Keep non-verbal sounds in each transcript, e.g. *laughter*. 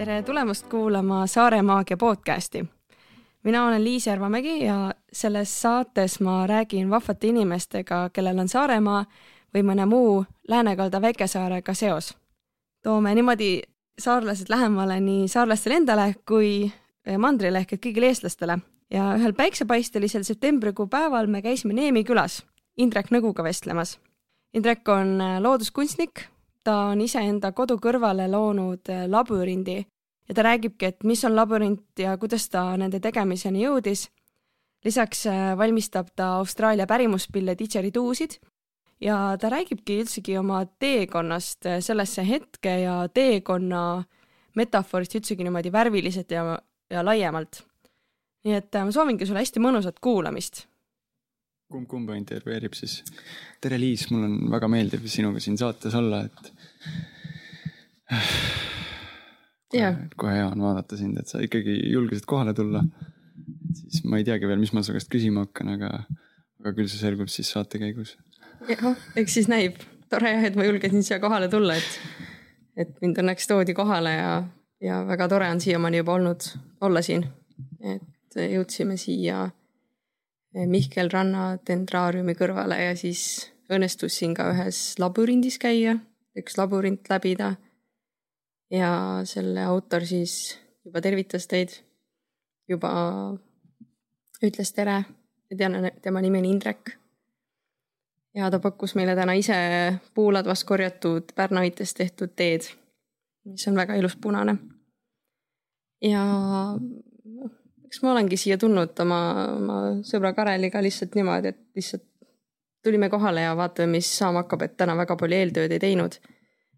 tere tulemast kuulama Saare Maagia podcasti. mina olen Liis Järvamägi ja selles saates ma räägin vahvate inimestega, kellel on Saaremaa või mõne muu läänekalda väikesaarega seos. toome niimoodi saarlased lähemale nii saarlastele endale kui mandrile ehk et kõigile eestlastele ja ühel päiksepaistelisel septembrikuu päeval me käisime Neemi külas Indrek Nõguga vestlemas. Indrek on looduskunstnik, ta on iseenda kodu kõrvale loonud labürindi ja ta räägibki, et mis on labürint ja kuidas ta nende tegemiseni jõudis. lisaks valmistab ta Austraalia pärimuspille didžeriduusid ja ta räägibki üldsegi oma teekonnast sellesse hetke ja teekonna metafoorist üldsegi niimoodi värviliselt ja, ja laiemalt nii et äh, ma soovingi sulle hästi mõnusat kuulamist. kumb kumba intervjueerib siis? tere, Liis, mul on väga meeldiv sinuga siin saates olla, et kohe, kohe hea on vaadata sind, et sa ikkagi julgesid kohale tulla. siis ma ei teagi veel, mis ma su käest küsima hakkan, aga, aga küll see selgub siis saate käigus. jah, eks siis näib. tore jah, et ma julgesin siia kohale tulla, et, et mind õnneks toodi kohale ja, ja väga tore on siiamaani juba olnud olla siin. et jõudsime siia Mihkel Ranna dendraariumi kõrvale ja siis õnnestus siin ka ühes labürindis käia, üks labürint läbida. Ja selle autor siis juba tervitas teid, juba ütles tere tean, tema nimi on Indrek. ja ta pakkus meile täna ise puuladvast korjatud pärnaitest tehtud teed, mis on väga ilus punane. ja eks ma olengi siia tulnud oma, oma sõbra Kareliga lihtsalt niimoodi, et lihtsalt tulime kohale ja vaatame, mis saama hakkab, et täna väga palju eeltööd ei teinud.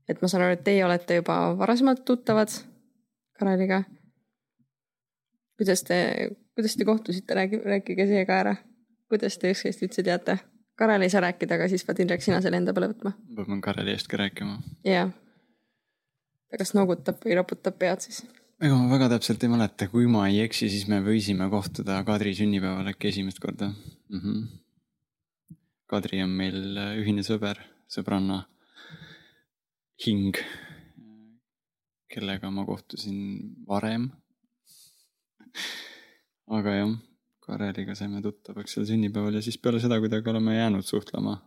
Et ma saan aru, et teie olete juba varasemalt tuttavad Kareliga. kuidas te, kuidas te kohtusite, rääkige, rääkige see ka ära. kuidas te üksteist üldse teate? Karel ei saa rääkida, aga siis pead Indrek sina selle enda peale võtma. peab Kareli eest ka rääkima. jah. ta kas noogutab või raputab pead siis ega ma väga täpselt ei mäleta, kui ma ei eksi, siis me võisime kohtuda Kadri sünnipäeval äkki esimest korda mm. -hmm. Kadri on meil ühine sõber, sõbranna, hing, kellega ma kohtusin varem. aga jah, Kareliga saime tuttavaks seal sünnipäeval ja siis peale seda kuidagi oleme jäänud suhtlema.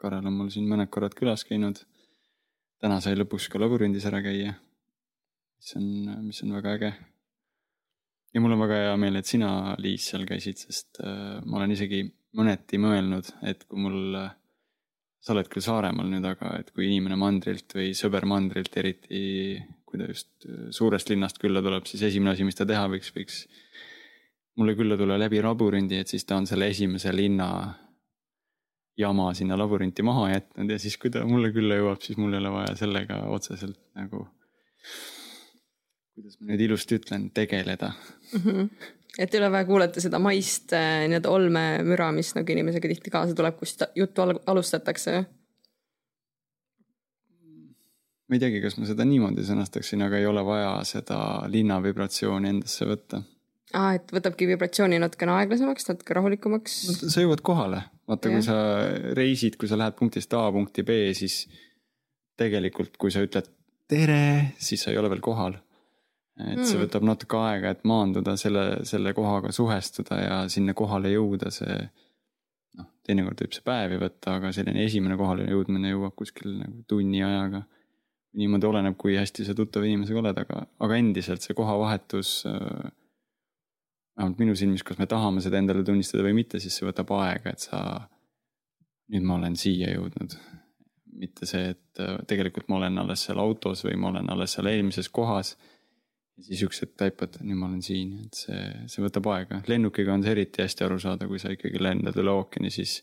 Karel on mul siin mõned korrad külas käinud. täna sai lõpuks ka labürindis ära käia mis on, mis on väga äge. ja mul on väga hea meel, et sina, Liis, seal käisid, sest äh, ma olen isegi mõneti mõelnud, et kui mul äh,, sa oled küll Saaremaal nüüd, aga et kui inimene mandrilt või sõber mandrilt, eriti kui ta just äh, suurest linnast külla tuleb, siis esimene asi, mis ta teha võiks, võiks mulle külla tulla läbi labürindi, et siis ta on selle esimese linna jama sinna labyrinti maha jätnud ja siis, kui ta mulle külla jõuab, siis mul ei ole vaja sellega otseselt nagu kuidas ma nüüd ilusti ütlen, tegeleda mm. -hmm. Et ei ole vaja kuulata seda maist äh, nii-öelda olmemüra, mis nagu inimesega tihti kaasa tuleb, kus juttu al alustatakse. ma ei teagi, kas ma seda niimoodi sõnastaksin, aga ei ole vaja seda linna vibratsiooni endasse võtta. aa, et võtabki vibratsiooni natukene aeglasemaks, natuke rahulikumaks sa jõuad kohale, vaata, kui sa reisid, kui sa lähed punktist A punkti B, siis tegelikult, kui sa ütled tere, siis sa ei ole veel kohal et see mm. võtab natuke aega, et maanduda selle, selle kohaga suhestuda ja sinna kohale jõuda, see noh, teinekord võib see päevi võtta, aga selline esimene kohale jõudmine jõuab kuskil nagu tunni ajaga. niimoodi oleneb, kui hästi sa tuttava inimesega oled, aga, aga endiselt see kohavahetus äh,. vähemalt minu silmis, kas me tahame seda endale tunnistada või mitte, siis see võtab aega, et sa. nüüd ma olen siia jõudnud. mitte see, et äh, tegelikult ma olen alles seal autos või ma olen alles seal eelmises kohas ja siis hetk taipad, nüüd ma olen siin, et see, see võtab aega. lennukiga on see eriti hästi aru saada, kui sa ikkagi lendad üle ookeani, siis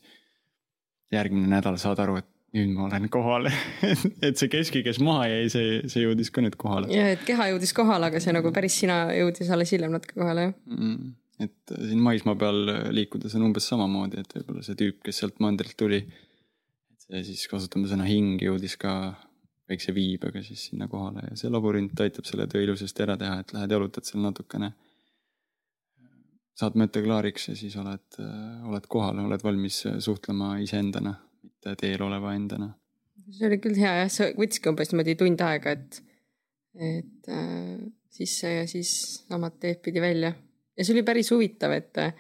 järgmine nädal saad aru, et nüüd ma olen kohal *laughs* et see keski, kes maha jäi, see, see jõudis ka nüüd kohale. ja, et keha jõudis kohale, aga see nagu päris sina jõudis alles hiljem natuke kohale, jah mm,. et siin maismaa peal liikudes on umbes samamoodi, et võib-olla see tüüp, kes sealt mandrilt tuli, et see siis kasutame sõna hing jõudis ka väikse viibega siis sinna kohale ja see labürint aitab selle töö ilusasti ära teha, et lähed jalutad seal natukene. saad mõtte klaariks ja siis oled, oled kohal, oled valmis suhtlema iseendana, mitte teel oleva endana. see oli küll hea jah, see võttiski umbes niimoodi tund aega, et, et äh, sisse ja siis samad teed pidi välja. ja see oli päris huvitav, et äh,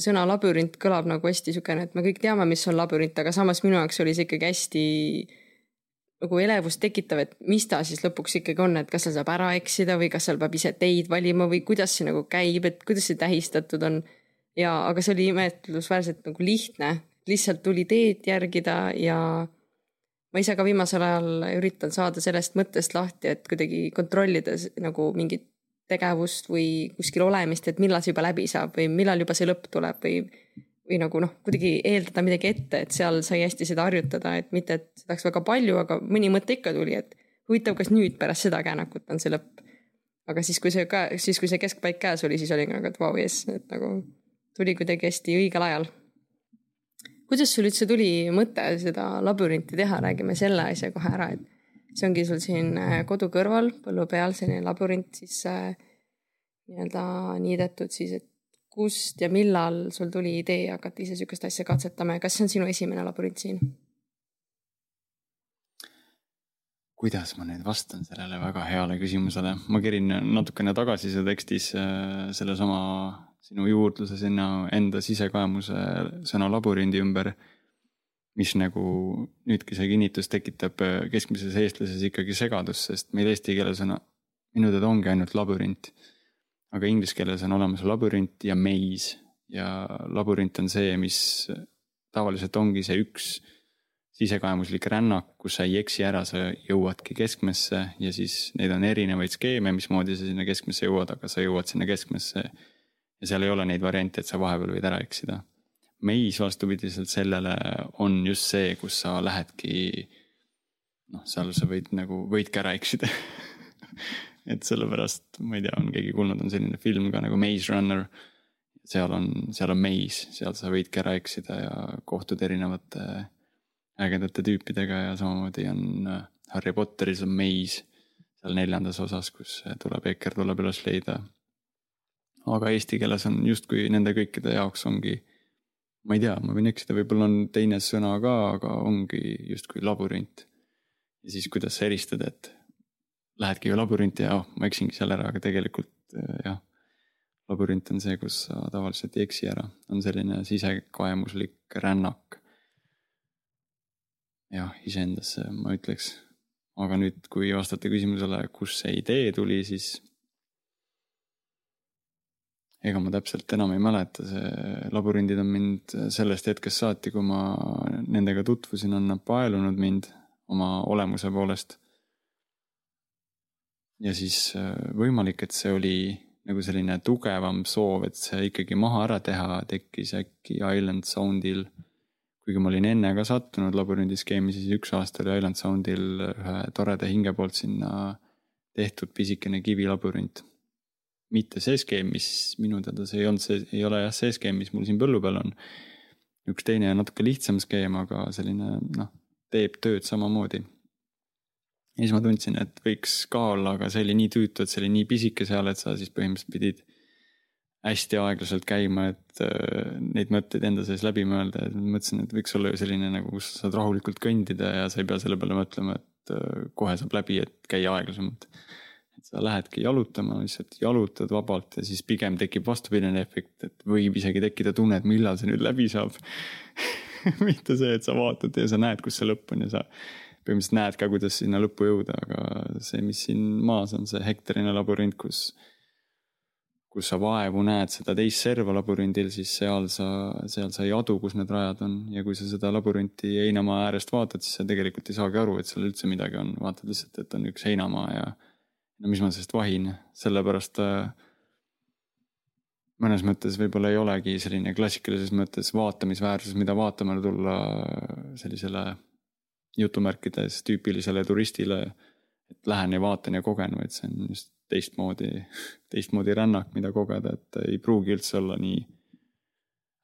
sõna labürint kõlab nagu hästi siukene, et me kõik teame, mis on labürint, aga samas minu jaoks oli see ikkagi hästi nagu elevust tekitav, et mis ta siis lõpuks ikkagi on, et kas seal saab ära eksida või kas seal peab ise teid valima või kuidas see nagu käib, et kuidas see tähistatud on. ja, aga see oli imetlusväärselt nagu lihtne, lihtsalt tuli teed järgida ja ma ise ka viimasel ajal üritan saada sellest mõttest lahti, et kuidagi kontrollida nagu mingit tegevust või kuskil olemist, et millal see juba läbi saab või millal juba see lõpp tuleb või või nagu noh, kuidagi eeldada midagi ette, et seal sai hästi seda harjutada, et mitte, et seda oleks väga palju, aga mõni mõte ikka tuli, et huvitav, kas nüüd pärast seda käänakut on see lõpp. aga siis, kui see ka, siis kui see keskpaik käes oli, siis oli nagu, et vau, jess, et nagu tuli kuidagi hästi õigel ajal. kuidas sul üldse tuli mõte seda labürinti teha, räägime selle asja kohe ära, et see ongi sul siin äh, kodu kõrval põllu peal selline labürint siis äh, nii-öelda niidetud siis, et kust ja millal sul tuli idee hakata ise sihukest asja katsetama ja kas see on sinu esimene labürint siin? kuidas ma nüüd vastan sellele väga heale küsimusele, ma kerin natukene tagasi seal tekstis äh, sellesama sinu juurdluse sinna enda sisekaemuse sõna labürindi ümber. mis nagu nüüdki see kinnitus tekitab äh, keskmises eestlases ikkagi segadust, sest meil eesti keeles on minu teada ongi ainult labürint aga inglise keeles on olemas labürint ja maze ja labürint on see, mis tavaliselt ongi see üks sisekaemuslik rännak, kus sa ei eksi ära, sa jõuadki keskmesse ja siis neid on erinevaid skeeme, mismoodi sa sinna keskmesse jõuad, aga sa jõuad sinna keskmesse. ja seal ei ole neid variante, et sa vahepeal võid ära eksida. Maze vastupidiselt sellele on just see, kus sa lähedki. noh, seal sa võid nagu, võidki ära eksida *laughs* et sellepärast, ma ei tea, on keegi kuulnud, on selline film ka nagu Maze Runner. seal on, seal on maze, seal sa võidki ära eksida ja kohtud erinevate ägedate tüüpidega ja samamoodi on äh, Harry Potteris on maze. seal neljandas osas, kus tuleb eker tuleb üles leida. aga eesti keeles on justkui nende kõikide jaoks ongi ma ei tea, ma võin eksida, võib-olla on teine sõna ka, aga ongi justkui labürint. ja siis, kuidas sa eristad, et lähedki ju labürinti ja oh, ma eksingi seal ära, aga tegelikult äh, jah. labürint on see, kus sa tavaliselt ei eksi ära, on selline sisekaemuslik rännak. jah, iseendasse ma ütleks. aga nüüd, kui vastata küsimusele, kust see idee tuli, siis. ega ma täpselt enam ei mäleta, see labürindid on mind sellest hetkest saati, kui ma nendega tutvusin, on nad paelunud mind oma olemuse poolest ja siis äh, võimalik, et see oli nagu selline tugevam soov, et see ikkagi maha ära teha, tekkis äkki Island Soundil. kuigi ma olin enne ka sattunud labürindiskeemi, siis üks aasta oli Island Soundil ühe toreda hinge poolt sinna tehtud pisikene kivilabürint. mitte see skeem, mis minu teada see ei olnud, see ei ole jah see skeem, mis mul siin põllu peal on. üks teine ja natuke lihtsam skeem, aga selline noh, teeb tööd samamoodi ja siis ma tundsin, et võiks ka olla, aga see oli nii tüütu, et see oli nii pisike seal, et sa siis põhimõtteliselt pidid hästi aeglaselt käima, et äh, neid mõtteid enda sees läbi mõelda, et mõtlesin, et võiks olla ju selline nagu, kus sa saad rahulikult kõndida ja sa ei pea selle peale mõtlema, et äh, kohe saab läbi, et käia aeglasemalt. et sa lähedki jalutama, lihtsalt jalutad vabalt ja siis pigem tekib vastupidine efekt, et võib isegi tekkida tunne, et millal see nüüd läbi saab *laughs* mitte see, et sa vaatad ja sa näed, kus see lõpp on ja sa põhimõtteliselt näed ka, kuidas sinna lõppu jõuda, aga see, mis siin maas on, see hektarine labürint, kus, kus sa vaevu näed seda teist serva labürindil, siis seal sa, seal sa ei adu, kus need rajad on. Ja kui sa seda labürinti heinamaa äärest vaatad, siis sa tegelikult ei saagi aru, et seal üldse midagi on, vaatad lihtsalt, et on üks heinamaa ja no mis ma sellest vahin, sellepärast äh, mõnes mõttes võib-olla ei olegi selline klassikalises mõttes vaatamisväärsus, mida vaatamale tulla sellisele jutumärkides tüüpilisele turistile, et lähen ja vaatan ja kogen, vaid see on just teistmoodi, *laughs* teistmoodi rännak, mida kogeda, et ei pruugi üldse olla nii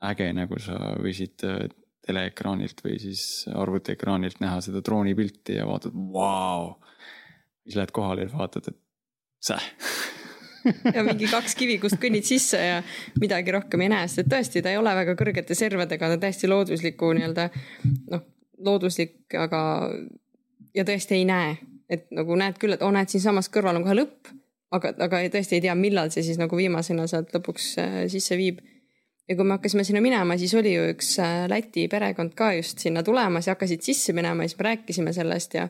äge, nagu sa võisid äh, teleekraanilt või siis arvutiekraanilt näha seda droonipilti ja vaatad, vau. siis lähed kohale ja vaatad, et säh *laughs* ja mingi kaks kivi, kust kõnnid sisse ja midagi rohkem ei näe, sest et tõesti, ta ei ole väga kõrgete servadega, ta on täiesti loodusliku nii-öelda noh, looduslik, aga ja tõesti ei näe et nagu näed küll, et oo oh, näed, siinsamas kõrval on kohe lõpp, aga, aga tõesti ei tea, millal see siis nagu viimasena sealt lõpuks äh, sisse viib. ja kui me hakkasime sinna minema, siis oli ju üks äh, Läti perekond ka just sinna tulemas ja hakkasid sisse minema ja siis me rääkisime sellest ja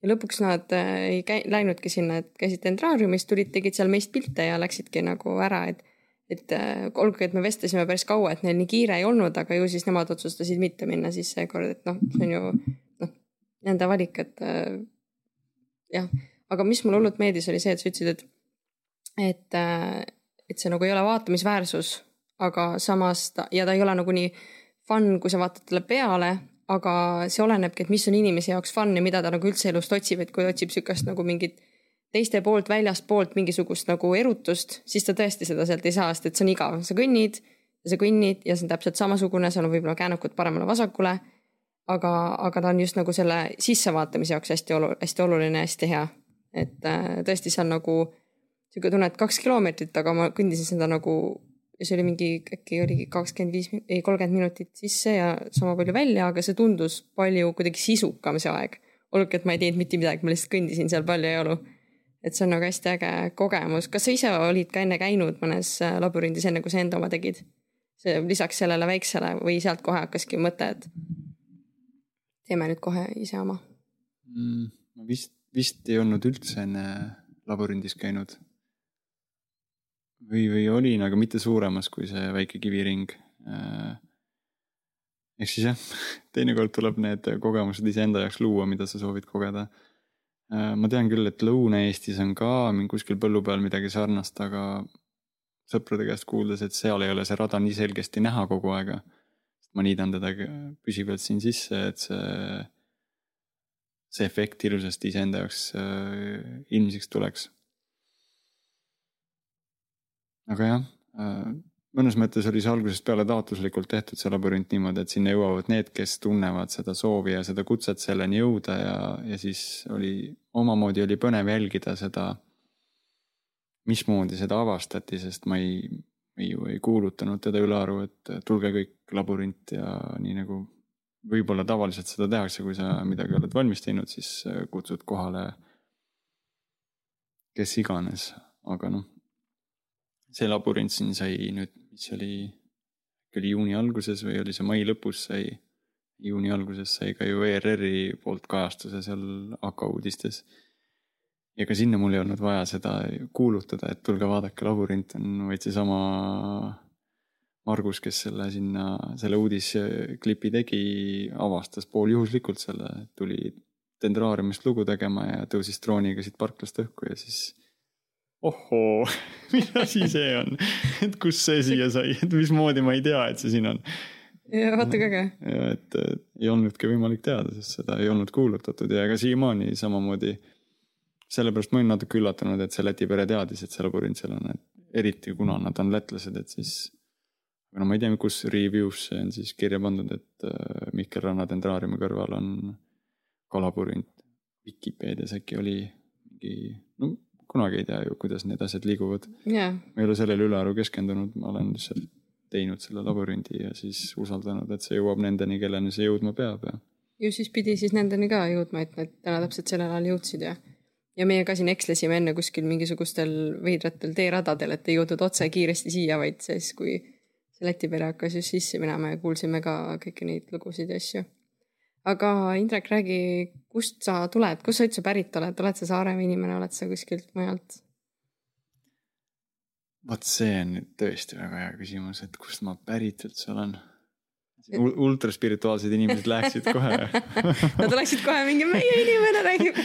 ja lõpuks nad äh, ei käi-, läinudki sinna, et käisid dendraariumis, tulid, tegid seal meist pilte ja läksidki nagu ära, et et äh, olgugi, et me vestlesime päris kaua, et neil nii kiire ei olnud, aga ju siis nemad otsustasid mitte minna siis seekord, et noh, see on ju noh, nende valik, et äh, jah. aga mis mulle hullult meeldis, oli see, et sa ütlesid, et, et, äh, et see nagu ei ole vaatamisväärsus, aga samas ta ja ta ei ole nagu nii fun, kui sa vaatad talle peale, aga see olenebki, et mis on inimese jaoks fun ja mida ta nagu üldse elust otsib, et kui otsib sihukest nagu mingit teiste poolt väljaspoolt mingisugust nagu erutust, siis ta tõesti seda sealt ei saa, sest et see on igav, sa kõnnid ja sa kõnnid ja see on täpselt samasugune, seal on võib-olla käänukud paremale-vasakule. aga, aga ta on just nagu selle sissevaatamise jaoks hästi olu-, hästi oluline, hästi hea. et äh, tõesti, see on nagu sihuke tunne, et kaks kilomeetrit, aga ma kõndisin seda nagu ja see oli mingi, äkki oligi kakskümmend viis, ei kolmkümmend minutit sisse ja sama palju välja, aga see tundus palju kuidagi sisukam see aeg. olgugi, et ma ei teinud mitte midagi, ma lihtsalt kõndisin seal palju jaolu et see on nagu hästi äge kogemus. kas sa ise olid ka enne käinud mõnes äh, labürindis, enne kui sa enda oma tegid? see lisaks sellele väiksele või sealt kohe hakkaski mõte, et teeme nüüd kohe ise oma mm,? ma vist, vist ei olnud üldse enne labürindis käinud. või, või olin, aga mitte suuremas kui see väike kiviring. Äh, ehk siis jah, *laughs* teinekord tuleb need kogemused iseenda jaoks luua, mida sa soovid kogeda ma tean küll, et Lõuna-Eestis on ka kuskil põllu peal midagi sarnast, aga sõprade käest kuuldes, et seal ei ole see rada nii selgesti näha kogu aega. ma niidan teda püsivalt siin sisse, et see, see efekt ilusasti iseenda jaoks äh, ilmsiks tuleks. aga jah äh,, mõnes mõttes oli see algusest peale taotluslikult tehtud, see labürint niimoodi, et sinna jõuavad need, kes tunnevad seda soovi ja seda kutset selleni jõuda ja, ja siis oli, omamoodi oli põnev jälgida seda, mismoodi seda avastati, sest ma ei, ei ei kuulutanud teda ülearu, et tulge kõik labürint ja nii nagu võib-olla tavaliselt seda tehakse, kui sa midagi oled valmis teinud, siis kutsud kohale kes iganes, aga noh, see labürint siin sai nüüd mis oli, äkki oli juuni alguses või oli see mai lõpus sai, juuni alguses sai ka ju ERR-i poolt kajastuse seal AK uudistes. ja ka sinna mul ei olnud vaja seda kuulutada, et tulge vaadake, labürint on vaid seesama Margus, kes selle sinna, selle uudisklipi tegi, avastas pooljuhuslikult selle, tuli dendraariumist lugu tegema ja tõusis drooniga siit parklast õhku ja siis ohoo, *laughs* mis asi see on, et kust see siia sai, et mismoodi ma ei tea, et see siin on. Ja vaata kui äge. ja et ei olnudki võimalik teada, sest seda ei olnud kuulutatud ja ega siiamaani samamoodi. sellepärast ma olin natuke üllatunud, et see Läti pere teadis, et seal on, et eriti kuna nad on lätlased, et siis. no ma ei tea, kus review's see on siis kirja pandud, et äh, Mihkel Ranna dendraariumi kõrval on ka labürint. Vikipeedias äkki oli mingi, no kunagi ei tea ju, kuidas need asjad liiguvad yeah.. ma ei ole sellele ülearu keskendunud, ma olen lihtsalt teinud selle labürindi ja siis usaldanud, et see jõuab nendeni, kelleni see jõudma peab ja. ju siis pidi siis nendeni ka jõudma, et nad täna täpselt sellel ajal jõudsid ja. ja meie ka siin ekslesime enne kuskil mingisugustel veidratel teeradadel, et ei jõudnud otse kiiresti siia, vaid siis, kui see Läti pere hakkas just sisse minema ja kuulsime ka kõiki neid lugusid ja asju aga Indrek, räägi, kust sa tuled, kust sa üldse pärit oled, oled sa Saaremaa inimene, oled sa kuskilt mujalt? Vot see on nüüd tõesti väga hea küsimus, et kust ma pärit üldse olen U. ultraspirituaalsed inimesed läheksid kohe *laughs* Nad oleksid kohe mingi meie inimene räägib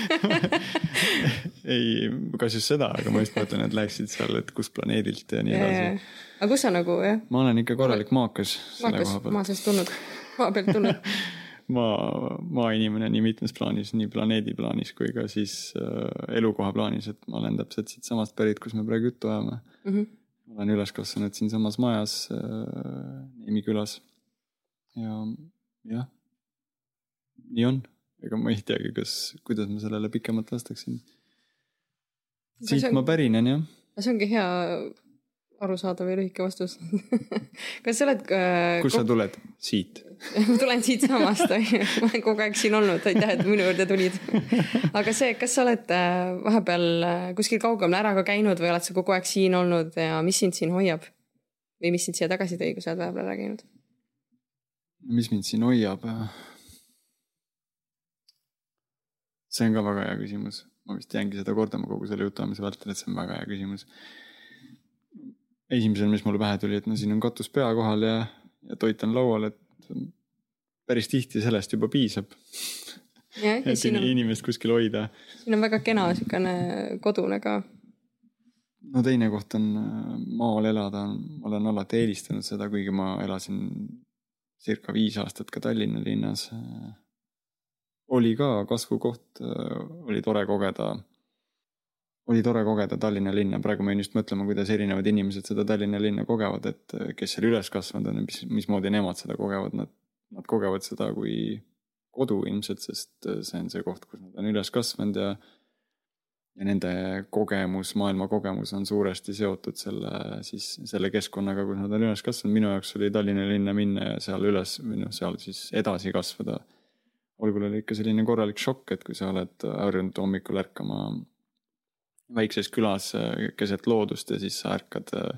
*laughs* ei, kas just seda, aga ma just mõtlen, et läheksid seal, et kust planeedilt ja nii edasi. aga kus sa nagu jah? ma olen ikka korralik maakas. maakas, maa seest tulnud, maa pealt tulnud *laughs* maa, maainimene nii mitmes plaanis, nii planeedi plaanis kui ka siis äh, elukoha plaanis, et ma olen täpselt siitsamast pärit, kus me praegu juttu ajame mm. -hmm. ma olen üles kasvanud siinsamas majas äh, Neemi külas. ja jah, nii on, ega ma ei teagi, kas, kuidas ma sellele pikemalt vastaksin. siit on, ma pärinen jah. see ongi hea arusaadav ja lühike vastus *laughs* kas sa oled äh,? kust sa tuled? siit *laughs* ma tulen siitsamast, onju, *laughs* ma olen kogu aeg siin olnud, aitäh, et minu juurde tulid. aga see, kas sa oled äh, vahepeal äh, kuskil kaugemal ära ka käinud või oled sa kogu aeg siin olnud ja mis sind siin hoiab? või mis sind siia tagasi tõi, kui sa oled vahepeal ära käinud? mis mind siin hoiab? see on ka väga hea küsimus, ma vist jäängi seda kordama kogu selle jutuajamise vältel, et see on väga hea küsimus. Esimesel, mis mulle pähe tuli, et no siin on katus pea kohal ja, ja toit on laual, et päris tihti sellest juba piisab. *laughs* et on... inimest kuskil hoida. siin on väga kena siukene kodune ka. no teine koht on äh, maal elada, ma olen alati eelistanud seda, kuigi ma elasin circa viis aastat ka Tallinna linnas. oli ka kasvukoht, äh, oli tore kogeda oli tore kogeda Tallinna linna, praegu ma jäin just mõtlema, kuidas erinevad inimesed seda Tallinna linna kogevad, et kes seal üles kasvanud on ja mis, mismoodi nemad seda kogevad, nad, nad kogevad seda kui kodu ilmselt, sest see on see koht, kus nad on üles kasvanud ja ja nende kogemus, maailma kogemus on suuresti seotud selle, siis selle keskkonnaga, kus nad on üles kasvanud, minu jaoks oli Tallinna linna minna ja seal üles, või noh, seal siis edasi kasvada. algul oli ikka selline korralik šokk, et kui sa oled harjunud hommikul ärkama väikses külas äh, keset loodust ja siis sa ärkad äh,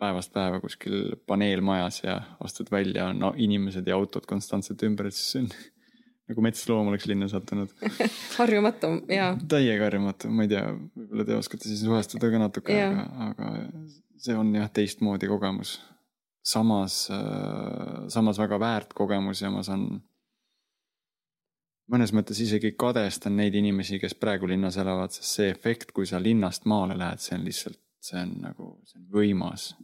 päevast päeva kuskil paneelmajas ja astud välja, no inimesed ja autod konstantselt ümber, et siis on *laughs* nagu metsloom oleks linna sattunud *laughs* harjumatu, jaa. täiega harjumatu, ma ei tea, võib-olla te oskate siis suhestuda ka natuke, aga, aga see on jah teistmoodi kogemus. samas, äh, samas väga väärt kogemus ja ma saan mõnes mõttes isegi kadestan neid inimesi, kes praegu linnas elavad, sest see efekt, kui sa linnast maale lähed, see on lihtsalt, see on nagu, see on võimas.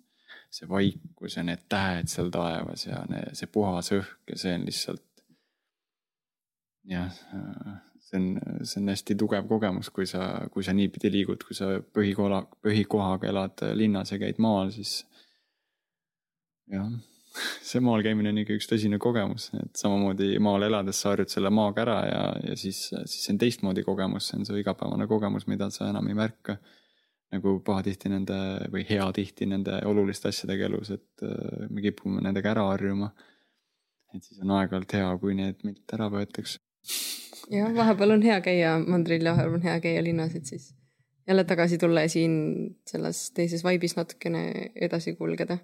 see vaikus ja need tähed seal taevas ja ne, see puhas õhk ja see on lihtsalt. jah, see on, see on hästi tugev kogemus, kui sa, kui sa niipidi liigud, kui sa põhikola, põhikohaga elad linnas ja käid maal, siis jah *laughs* see maal käimine on ikka üks tõsine kogemus, et samamoodi maal elades sa harjud selle maaga ära ja, ja siis, siis see on teistmoodi kogemus, see on su igapäevane kogemus, mida sa enam ei märka. nagu pahatihti nende või hea tihti nende oluliste asjadega elus, et äh, me kipume nendega ära harjuma. et siis on aeg-ajalt hea, kui need meilt ära võetakse. jah, vahepeal on hea käia mandril ja vahepeal on hea käia linnas, et siis jälle tagasi tulla ja siin selles teises vaibis natukene edasi kulgeda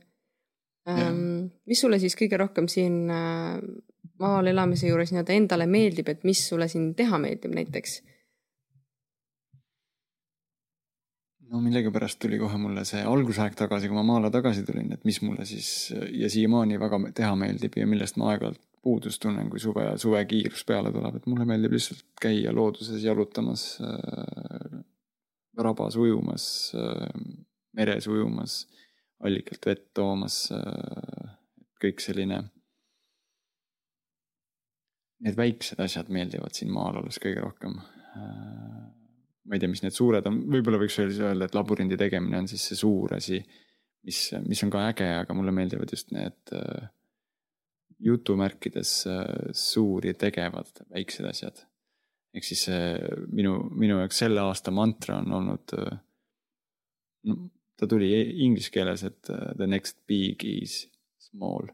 mis sulle siis kõige rohkem siin äh, maal elamise juures nii-öelda endale meeldib, et mis sulle siin teha meeldib näiteks? no millegipärast tuli kohe mulle see algusaeg tagasi, kui ma maale tagasi tulin, et mis mulle siis ja siiamaani väga teha meeldib ja millest ma aeg-ajalt puudust tunnen, kui suve, suvekiirus peale tuleb, et mulle meeldib lihtsalt käia looduses jalutamas äh,, rabas ujumas äh,, meres ujumas allikalt vett toomas, äh, kõik selline. Need väiksed asjad meeldivad siin maal olles kõige rohkem. Äh, ma ei tea, mis need suured on, võib-olla võiks öelda, et labürindi tegemine on siis see suur asi, mis, mis on ka äge, aga mulle meeldivad just need äh, jutumärkides suuri tegevad väiksed asjad. ehk siis minu, minu jaoks selle aasta mantra on olnud no, ta tuli inglise keeles, et uh, the next big is small.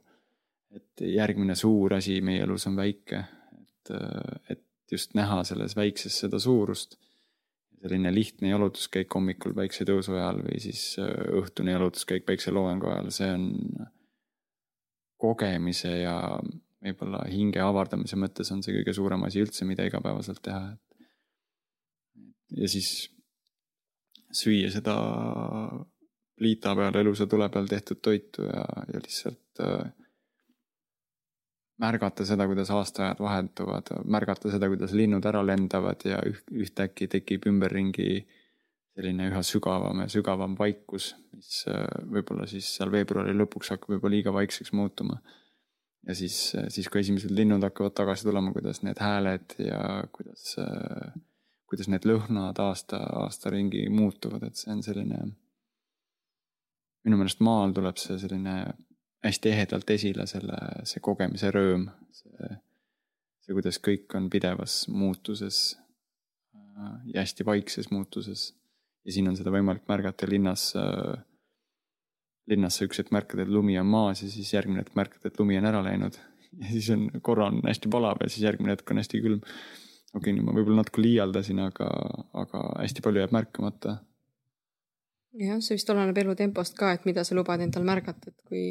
et järgmine suur asi meie elus on väike, et, uh, et just näha selles väikses seda suurust. selline lihtne jalutuskäik hommikul päiksetõusu ajal või siis uh, õhtune jalutuskäik päikseloojangu ajal, see on kogemise ja võib-olla hinge avardamise mõttes on see kõige suurem asi üldse, mida igapäevaselt teha, et. ja siis süüa seda pliita peal, elusa tule peal tehtud toitu ja, ja lihtsalt äh, märgata seda, kuidas aastaajad vahetuvad, märgata seda, kuidas linnud ära lendavad ja üht, ühtäkki tekib ümberringi selline üha sügavam ja sügavam vaikus, mis äh, võib-olla siis seal veebruari lõpuks hakkab juba liiga vaikseks muutuma. ja siis, siis kui esimesed linnud hakkavad tagasi tulema, kuidas need hääled ja kuidas, äh, kuidas need lõhnad aasta, aasta ringi muutuvad, et see on selline minu meelest maal tuleb see selline hästi ehedalt esile, selle, see kogemise rõõm, see, see, kuidas kõik on pidevas muutuses äh, ja hästi vaikses muutuses. ja siin on seda võimalik märgata linnas äh, linnas sa üks hetk märkad, et lumi on maas ja siis järgmine hetk märkad, et lumi on ära läinud. ja siis on, korra on hästi palav ja siis järgmine hetk on hästi külm. okei okay,, nüüd ma võib-olla natuke liialdasin, aga, aga hästi palju jääb märkamata. Jah, see vist oleneb elutempost ka, et mida sa lubad endal märgata, et kui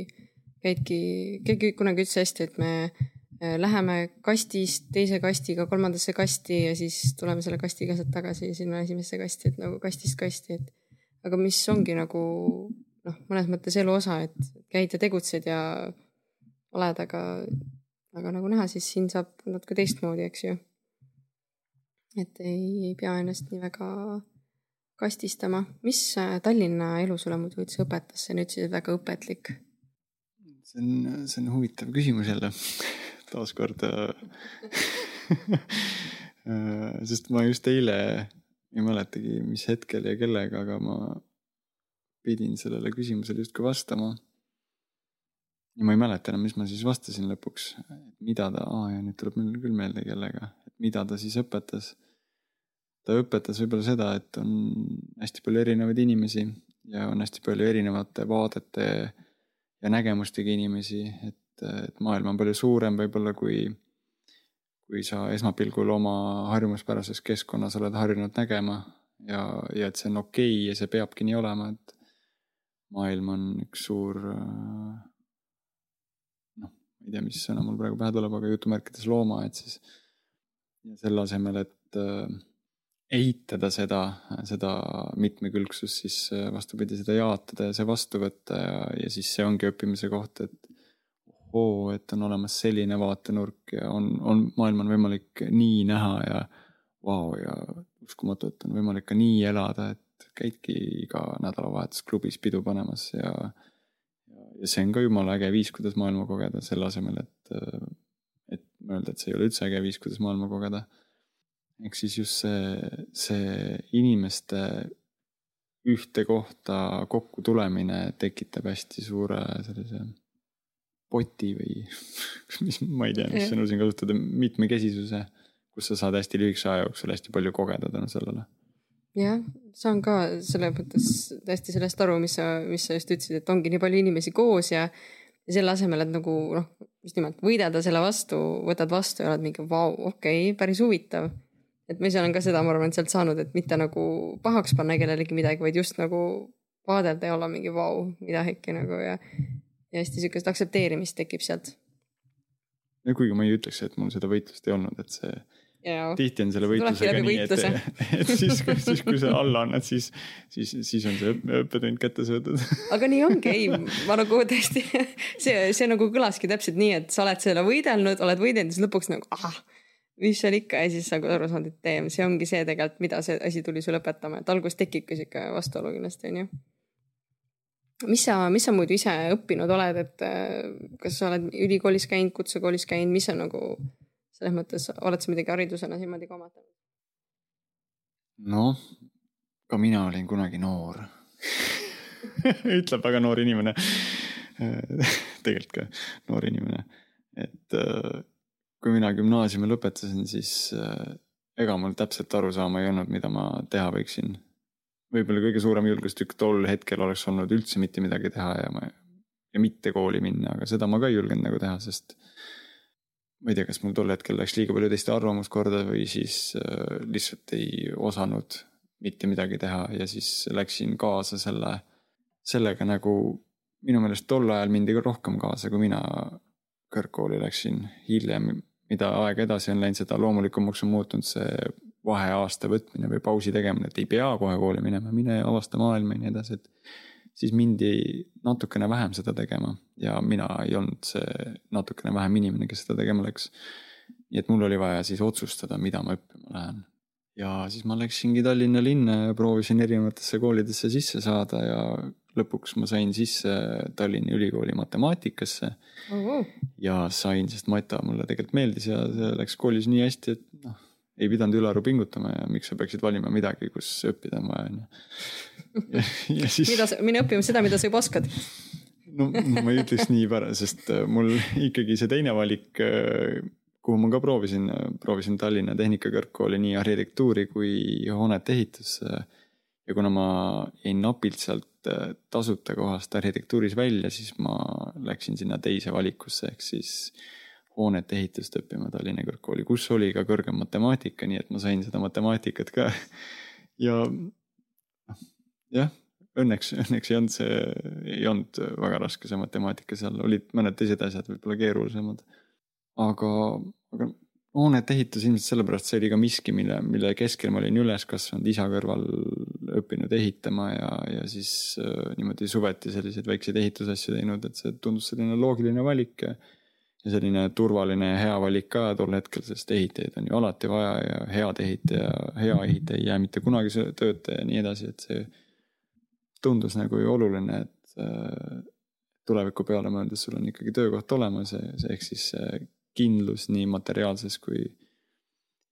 käidki, keegi kunagi ütles hästi, et me äh, läheme kastist teise kastiga kolmandasse kasti ja siis tuleme selle kastiga sealt tagasi sinna esimesse kasti, et nagu kastist kasti, et aga mis ongi nagu noh, mõnes mõttes elu osa, et käid ja tegutsed ja oled, aga, aga nagu näha, siis siin saab natuke teistmoodi, eks ju. et ei, ei pea ennast nii väga kastistama. mis äh, Tallinna elu sulle muidu üldse õpetas, sa nüüd ütlesid, et väga õpetlik. see on, see on huvitav küsimus jälle *laughs* taaskord äh, *laughs* sest ma just eile, ei mäletagi, mis hetkel ja kellega, aga ma pidin sellele küsimusele justkui vastama. ja ma ei mäleta enam, mis ma siis vastasin lõpuks, mida ta, aa ja nüüd tuleb mul küll meelde kellega, et mida ta siis õpetas. Ta õpetas võib-olla seda, et on hästi palju erinevaid inimesi ja on hästi palju erinevate vaadete ja nägemustega inimesi, et, et maailm on palju suurem võib-olla kui, kui sa esmapilgul oma harjumuspärases keskkonnas oled harjunud nägema ja, ja et see on okei okay ja see peabki nii olema, et maailm on üks suur äh, noh, ma ei tea, mis sõna mul praegu pähe tuleb, aga jutumärkides loomaaed siis. ja selle asemel, et äh, eitada seda, seda mitmekülgsust, siis äh, vastupidi, seda jaatada ja see vastu võtta ja, ja siis see ongi õppimise koht, et ohoo, et on olemas selline vaatenurk ja on, on, maailma on võimalik nii näha ja vau wow, ja uskumatu, et on võimalik ka nii elada, et käidki iga nädalavahetus klubis pidu panemas ja, ja, ja see on ka jumala äge viis, kuidas maailma kogeda, selle asemel, et, et mõelda, et see ei ole üldse äge viis, kuidas maailma kogeda. Ehk siis just see, see inimeste ühte kohta kokku tulemine tekitab hästi suure sellise poti või *laughs* mis, ma ei tea, mis sõnu siin kasutada, mitmekesisuse, kus sa saad hästi lühikese aja jooksul hästi palju kogeda tänu sellele jah, saan ka selles mõttes täiesti sellest aru, mis sa, mis sa just ütlesid, et ongi nii palju inimesi koos ja, ja selle asemel, et nagu noh, just nimelt võidelda selle vastu, võtad vastu ja oled mingi vau, okei okay,, päris huvitav. Et ma ise olen ka seda, ma arvan, sealt saanud, et mitte nagu pahaks panna kellelegi midagi, vaid just nagu vaadelda ja olla mingi vau, mida äkki nagu ja, ja hästi sihukest aktsepteerimist tekib sealt. ja kuigi ma ei ütleks, et mul seda võitlust ei olnud, et see tihti on selle võitlusega nii, et, *laughs* et siis, siis kui sa alla annad, siis, siis, siis on see õppetund kätte saadud. *laughs* aga nii ongi, ei, ma nagu tõesti, see, see nagu kõlaski täpselt nii, et sa oled selle võidelnud, oled võidelnud siis lõpuks nagu ah, mis seal ikka ja siis sa nagu aru saad, et teem, see ongi see tegelikult, mida see asi tuli sulle õpetama, et alguses tekibki sihuke vastuolu kindlasti onju. Mis sa, mis sa muidu ise õppinud oled, et kas sa oled ülikoolis käinud, kutsekoolis käinud, mis on nagu selles mõttes oled sa midagi haridusena niimoodi ka omatanud? noh, ka mina olin kunagi noor. *laughs* Ütleb väga noor inimene. *laughs* Tegelikult ka noor inimene, et äh, kui mina gümnaasiumi lõpetasin, siis äh, ega mul täpselt arusaama ei olnud, mida ma teha võiksin. võib-olla kõige suurem julgustükk tol hetkel oleks olnud üldse mitte midagi teha ja ma ja mitte kooli minna, aga seda ma ka ei julgenud nagu teha, sest ma ei tea, kas mul tol hetkel läks liiga palju teiste arvamus korda või siis äh, lihtsalt ei osanud mitte midagi teha ja siis läksin kaasa selle, sellega nagu minu meelest tol ajal mindi ka rohkem kaasa, kui mina kõrgkooli läksin hiljem. Mida aeg edasi on läinud, seda loomulikumaks on muutunud see vaheaasta võtmine või pausi tegemine, et ei pea kohe kooli minema, mine avasta maailma ja nii edasi, et siis mindi natukene vähem seda tegema ja mina ei olnud see natukene vähem inimene, kes seda tegema läks. nii et mul oli vaja siis otsustada, mida ma õppima lähen. ja siis ma läksingi Tallinna linna ja proovisin erinevatesse koolidesse sisse saada ja lõpuks ma sain sisse Tallinna Ülikooli matemaatikasse uh. -huh. ja sain, sest mata mulle tegelikult meeldis ja see läks koolis nii hästi, et noh ei pidanud ülearu pingutama ja miks sa peaksid valima midagi, kus õppida on vaja, on ju. ja siis. mida sa, mine õppima seda, mida sa juba oskad. no ma ei ütleks nii pärast, sest äh, mul ikkagi see teine valik, äh, kuhu ma ka proovisin, proovisin Tallinna Tehnikakõrgkooli nii arhitektuuri kui hoonete ehitusse. Ja kuna ma jäin napilt sealt äh, tasuta kohast arhitektuuris välja, siis ma läksin sinna teise valikusse, ehk siis hoonete ehitust õppima Tallinna Kõrgkooli, kus oli ka kõrgem matemaatika, nii et ma sain seda matemaatikat ka. *laughs* ja jah, õnneks, õnneks ei olnud see, ei olnud väga raske see matemaatika seal, olid mõned teised asjad võib-olla keerulisemad. aga, aga hoonete ehitus ilmselt sellepärast see oli ka miski, mille, mille keskel ma olin üles kasvanud, isa kõrval õppinud ehitama ja, ja siis äh, niimoodi suveti selliseid väikseid ehitusasju teinud, et see tundus selline loogiline valik ja selline turvaline ja hea valik ka tol hetkel, sest ehitajaid on ju alati vaja ja head ehitaja, hea ehitaja ei jää mitte kunagi tööta ja nii edasi, et see tundus nagu ju oluline, et äh, tuleviku peale mõeldes sul on ikkagi töökoht olemas ehk siis kindlus nii materiaalses kui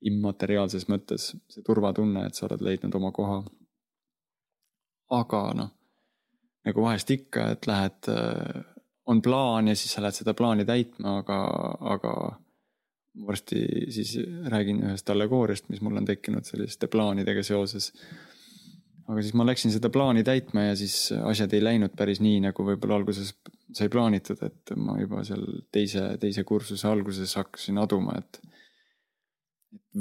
immateriaalses mõttes, see turvatunne, et sa oled leidnud oma koha. Aga noh, nagu vahest ikka, et lähed äh, on plaan ja siis sa lähed seda plaani täitma, aga, aga varsti siis räägin ühest allegooriast, mis mul on tekkinud selliste plaanidega seoses. aga siis ma läksin seda plaani täitma ja siis asjad ei läinud päris nii, nagu võib-olla alguses sai plaanitud, et ma juba seal teise, teise kursuse alguses hakkasin aduma, et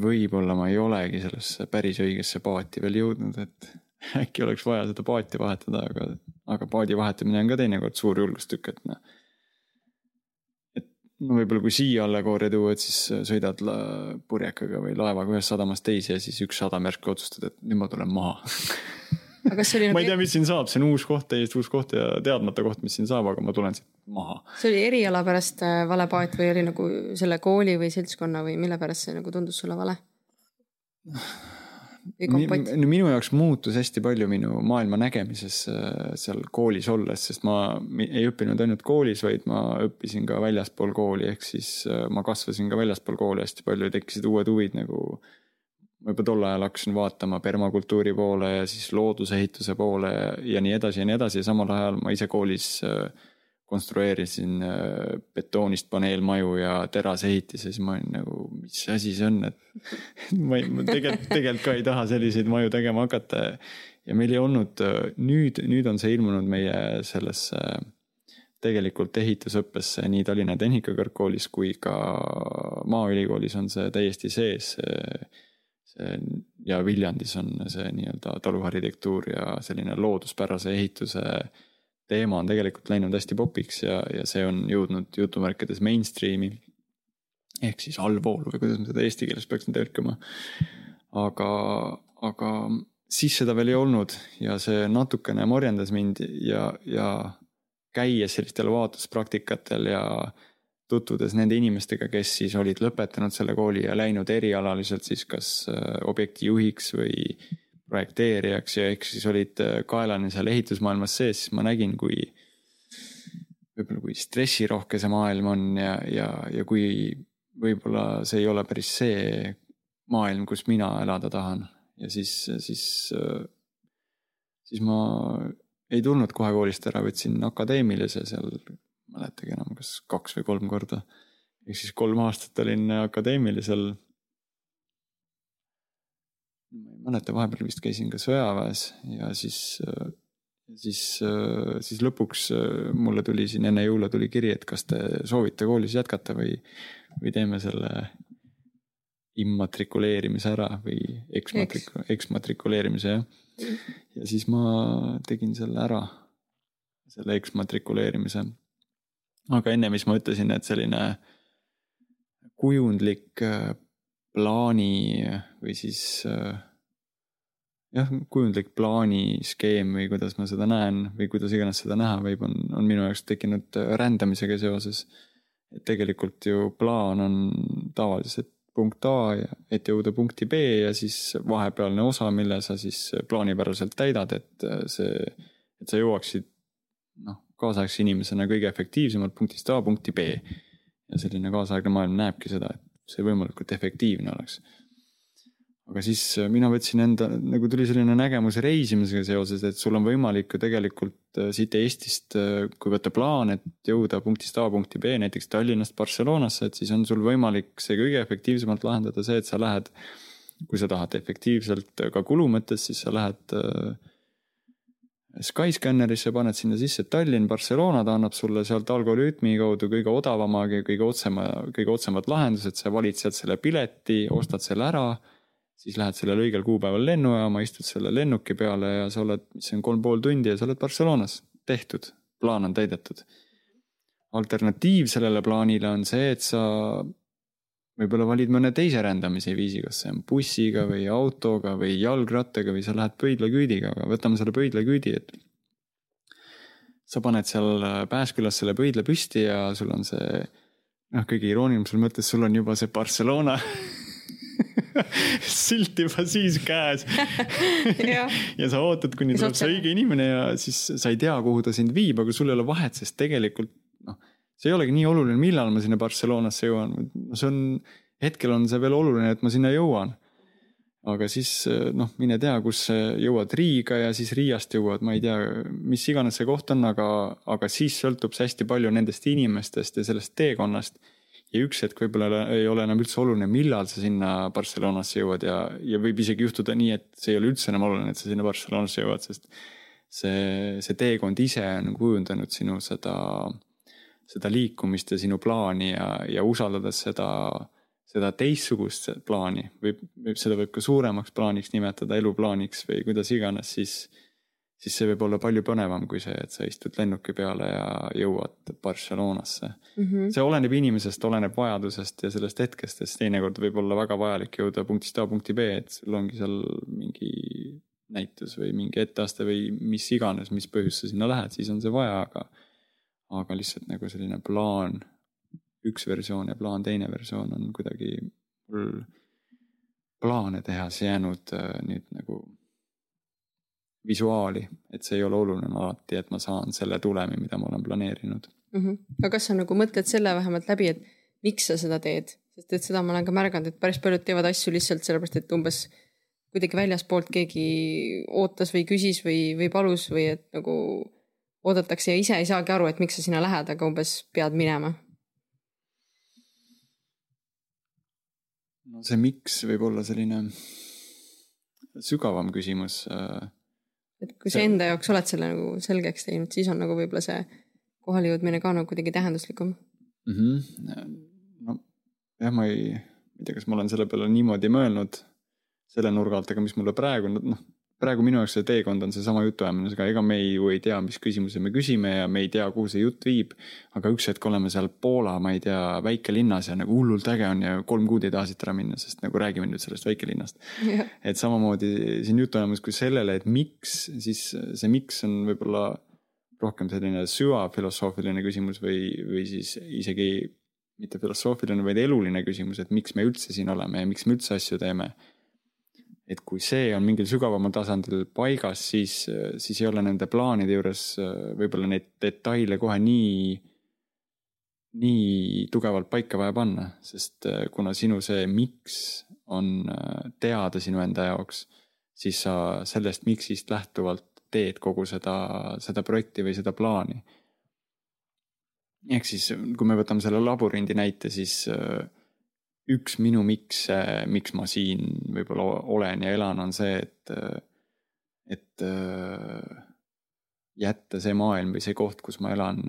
võib-olla ma ei olegi sellesse päris õigesse paati veel jõudnud, et *laughs* äkki oleks vaja seda paati vahetada, aga, aga paadi vahetamine on ka teinekord suur julgustükk, et noh. et no võib-olla kui siia allegooria tuua, et siis sõidad purjekaga või laevaga ühest sadamast teise ja siis üks sadam järsku otsustad, et nüüd ma tulen maha *laughs* ma ei tea, mis siin saab, see on uus koht, täiesti uus koht ja teadmata koht, mis siin saab, aga ma tulen siit maha. see oli eriala pärast äh, vale paat või oli nagu selle kooli või seltskonna või mille pärast see nagu tundus sulle vale? Minu jaoks muutus hästi palju minu maailma nägemises äh, seal koolis olles, sest ma ei õppinud ainult koolis, vaid ma õppisin ka väljaspool kooli, ehk siis äh, ma kasvasin ka väljaspool kooli hästi palju, tekkisid uued huvid nagu. ma juba tol ajal hakkasin vaatama permakultuuri poole ja siis loodusehituse poole ja nii edasi ja nii edasi ja samal ajal ma ise koolis äh, konstrueerisin äh, betoonist paneelmaju ja terasehitise, siis ma olin nagu, mis asi see on, et *laughs* ma ei, ma tegelikult, tegelikult ka ei taha selliseid maju tegema hakata. ja meil ei olnud, äh, nüüd, nüüd on see ilmunud meie sellesse tegelikult ehitusõppesse nii Tallinna Tehnikakõrgkoolis kui ka Maaülikoolis on see täiesti sees. see ja Viljandis on see nii-öelda taluarhitektuur ja selline looduspärase ehituse teema on tegelikult läinud hästi popiks ja, ja see on jõudnud jutumärkides mainstream'i. ehk siis allvoolu või kuidas ma seda eesti keeles peaksin tõlkima. aga, aga siis seda veel ei olnud ja see natukene morjendas mind ja, ja käies sellistel vaatluspraktikatel ja tutvudes nende inimestega, kes siis olid lõpetanud selle kooli ja läinud erialaliselt siis kas äh, objekti juhiks või projekteerijaks ja ehk siis olid äh, kaelani seal ehitusmaailmas sees, siis ma nägin, kui võib-olla kui stressirohke see maailm on ja, ja, ja kui võib-olla see ei ole päris see maailm, kus mina elada tahan. ja siis, siis, äh, siis ma ei tulnud kohe koolist ära, võtsin akadeemilise seal, mäletagi enam, kas kaks või kolm korda. ehk siis kolm aastat olin akadeemilisel ma ei mäleta, vahepeal vist käisin ka sõjaväes ja siis, siis, siis lõpuks mulle tuli siin enne jõule tuli kiri, et kas te soovite koolis jätkata või, või teeme selle immatrikuleerimise ära või eksmatriku-, eksmatrikuleerimise jah. ja siis ma tegin selle ära, selle eksmatrikuleerimise. aga enne, mis ma ütlesin, et selline kujundlik plaani või siis äh, jah, kujundlik plaaniskeem või kuidas ma seda näen või kuidas iganes seda näha võib, on, on minu jaoks tekkinud rändamisega seoses. et tegelikult ju plaan on tavaliselt punkt A, et jõuda punkti B ja siis vahepealne osa, mille sa siis plaanipäraselt täidad, et see, et sa jõuaksid noh, kaasaegse inimesena kõige efektiivsemalt punktist A punkti B. ja selline kaasaegne maailm näebki seda, et see võimalikult efektiivne oleks. Aga siis äh, mina võtsin enda, nagu tuli selline nägemus reisimisega seoses, et sul on võimalik ju tegelikult äh, siit Eestist, äh, kui võtta plaan, et jõuda punktist A punkti B, näiteks Tallinnast Barcelonasse, et siis on sul võimalik see kõige efektiivsemalt lahendada see, et sa lähed kui sa tahad efektiivselt ka kulu mõttes, siis sa lähed äh, Skyscannerisse, paned sinna sisse Tallinn, Barcelona, ta annab sulle sealt Algorütmi kaudu kõige odavama, kõige otsema, kõige otsemad lahendused, sa valid sealt selle pileti, ostad selle ära. Siis lähed sellel õigel kuupäeval lennujaama, istud selle lennuki peale ja sa oled, mis on, kolm pool tundi ja sa oled Barcelonas, tehtud, plaan on täidetud. alternatiiv sellele plaanile on see, et sa võib-olla valid mõne teise rändamise viisi, kas see on bussiga või autoga või jalgrattaga või sa lähed pöidlaküüdiga, aga võtame selle pöidlaküüdi, et. sa paned seal Pääskülas selle pöidla püsti ja sul on see, noh, kõige iroonilisem mõttes, sul on juba see Barcelona *laughs* *laughs* silt juba siis käes *laughs* ja. ja sa ootad, kuni tuleb see õige inimene ja siis sa ei tea, kuhu ta sind viib, aga sul ei ole vahet, sest tegelikult noh see ei olegi nii oluline, millal ma sinna Barcelonasse jõuan, see on, hetkel on see veel oluline, et ma sinna jõuan. aga siis noh, mine tea, kus jõuad Riiga ja siis Riiast jõuad, ma ei tea, mis iganes see koht on, aga, aga siis sõltub see hästi palju nendest inimestest ja sellest teekonnast. Ja üks hetk võib-olla ei ole enam üldse oluline, millal sa sinna Barcelonasse jõuad ja, ja võib isegi juhtuda nii, et see ei ole üldse enam oluline, et sa sinna Barcelonasse jõuad, sest see, see teekond ise on kujundanud sinu seda seda liikumist ja sinu plaani ja, ja usaldades seda, seda teistsugust plaani või, või seda võib ka suuremaks plaaniks nimetada, eluplaaniks või kuidas iganes, siis, siis see võib olla palju põnevam kui see, et sa istud lennuki peale ja jõuad Barcelonasse mm. -hmm. see oleneb inimesest, oleneb vajadusest ja sellest hetkest, sest teinekord võib olla väga vajalik jõuda punktist A punkti B, et sul ongi seal mingi näitus või mingi etteaste või mis iganes, mis põhjus sa sinna lähed, siis on see vaja, aga aga lihtsalt nagu selline plaan, üks versioon ja plaan teine versioon on kuidagi mul plaane tehes jäänud äh, nüüd nagu visuaali, et see ei ole oluline alati, et ma saan selle tulemi, mida ma olen planeerinud mm. -hmm. aga kas sa nagu mõtled selle vähemalt läbi, et miks sa seda teed, sest et seda ma olen ka märganud, et päris paljud teevad asju lihtsalt sellepärast, et umbes kuidagi väljaspoolt keegi ootas või küsis või, või palus või et nagu oodatakse ja ise ei saagi aru, et miks sa sinna lähed, aga umbes pead minema. no see miks võib olla selline sügavam küsimus. Äh, et kui sa enda jaoks oled selle nagu selgeks teinud, siis on nagu võib-olla see kohalejõudmine ka nagu kuidagi tähenduslikum mm. -hmm. no jah, ma ei, ma ei tea, kas ma olen selle peale niimoodi mõelnud selle nurga alt, aga mis mulle praegu noh praegu minu jaoks see teekond on seesama jutuajamine, ega me ei, ju ei tea, mis küsimuse me küsime ja me ei tea, kuhu see jutt viib. aga üks hetk oleme seal Poola, ma ei tea, väikelinnas ja nagu hullult äge on ja kolm kuud ei taha siit ära minna, sest nagu räägime nüüd sellest väikelinnast. et samamoodi siin jutuajamas kui sellele, et miks, siis see miks on võib-olla rohkem selline süvafilosoofiline küsimus või, või siis isegi mitte filosoofiline, vaid eluline küsimus, et miks me üldse siin oleme ja miks me üldse asju teeme et kui see on mingil sügavamal tasandil paigas, siis, siis ei ole nende plaanide juures äh, võib-olla neid detaile kohe nii, nii tugevalt paika vaja panna, sest äh, kuna sinu see miks on äh, teada sinu enda jaoks, siis sa sellest miks'ist lähtuvalt teed kogu seda, seda projekti või seda plaani. ehk siis, kui me võtame selle labürindi näite, siis äh, üks minu miks, miks ma siin võib-olla olen ja elan, on see, et, et jätta see maailm või see koht, kus ma elan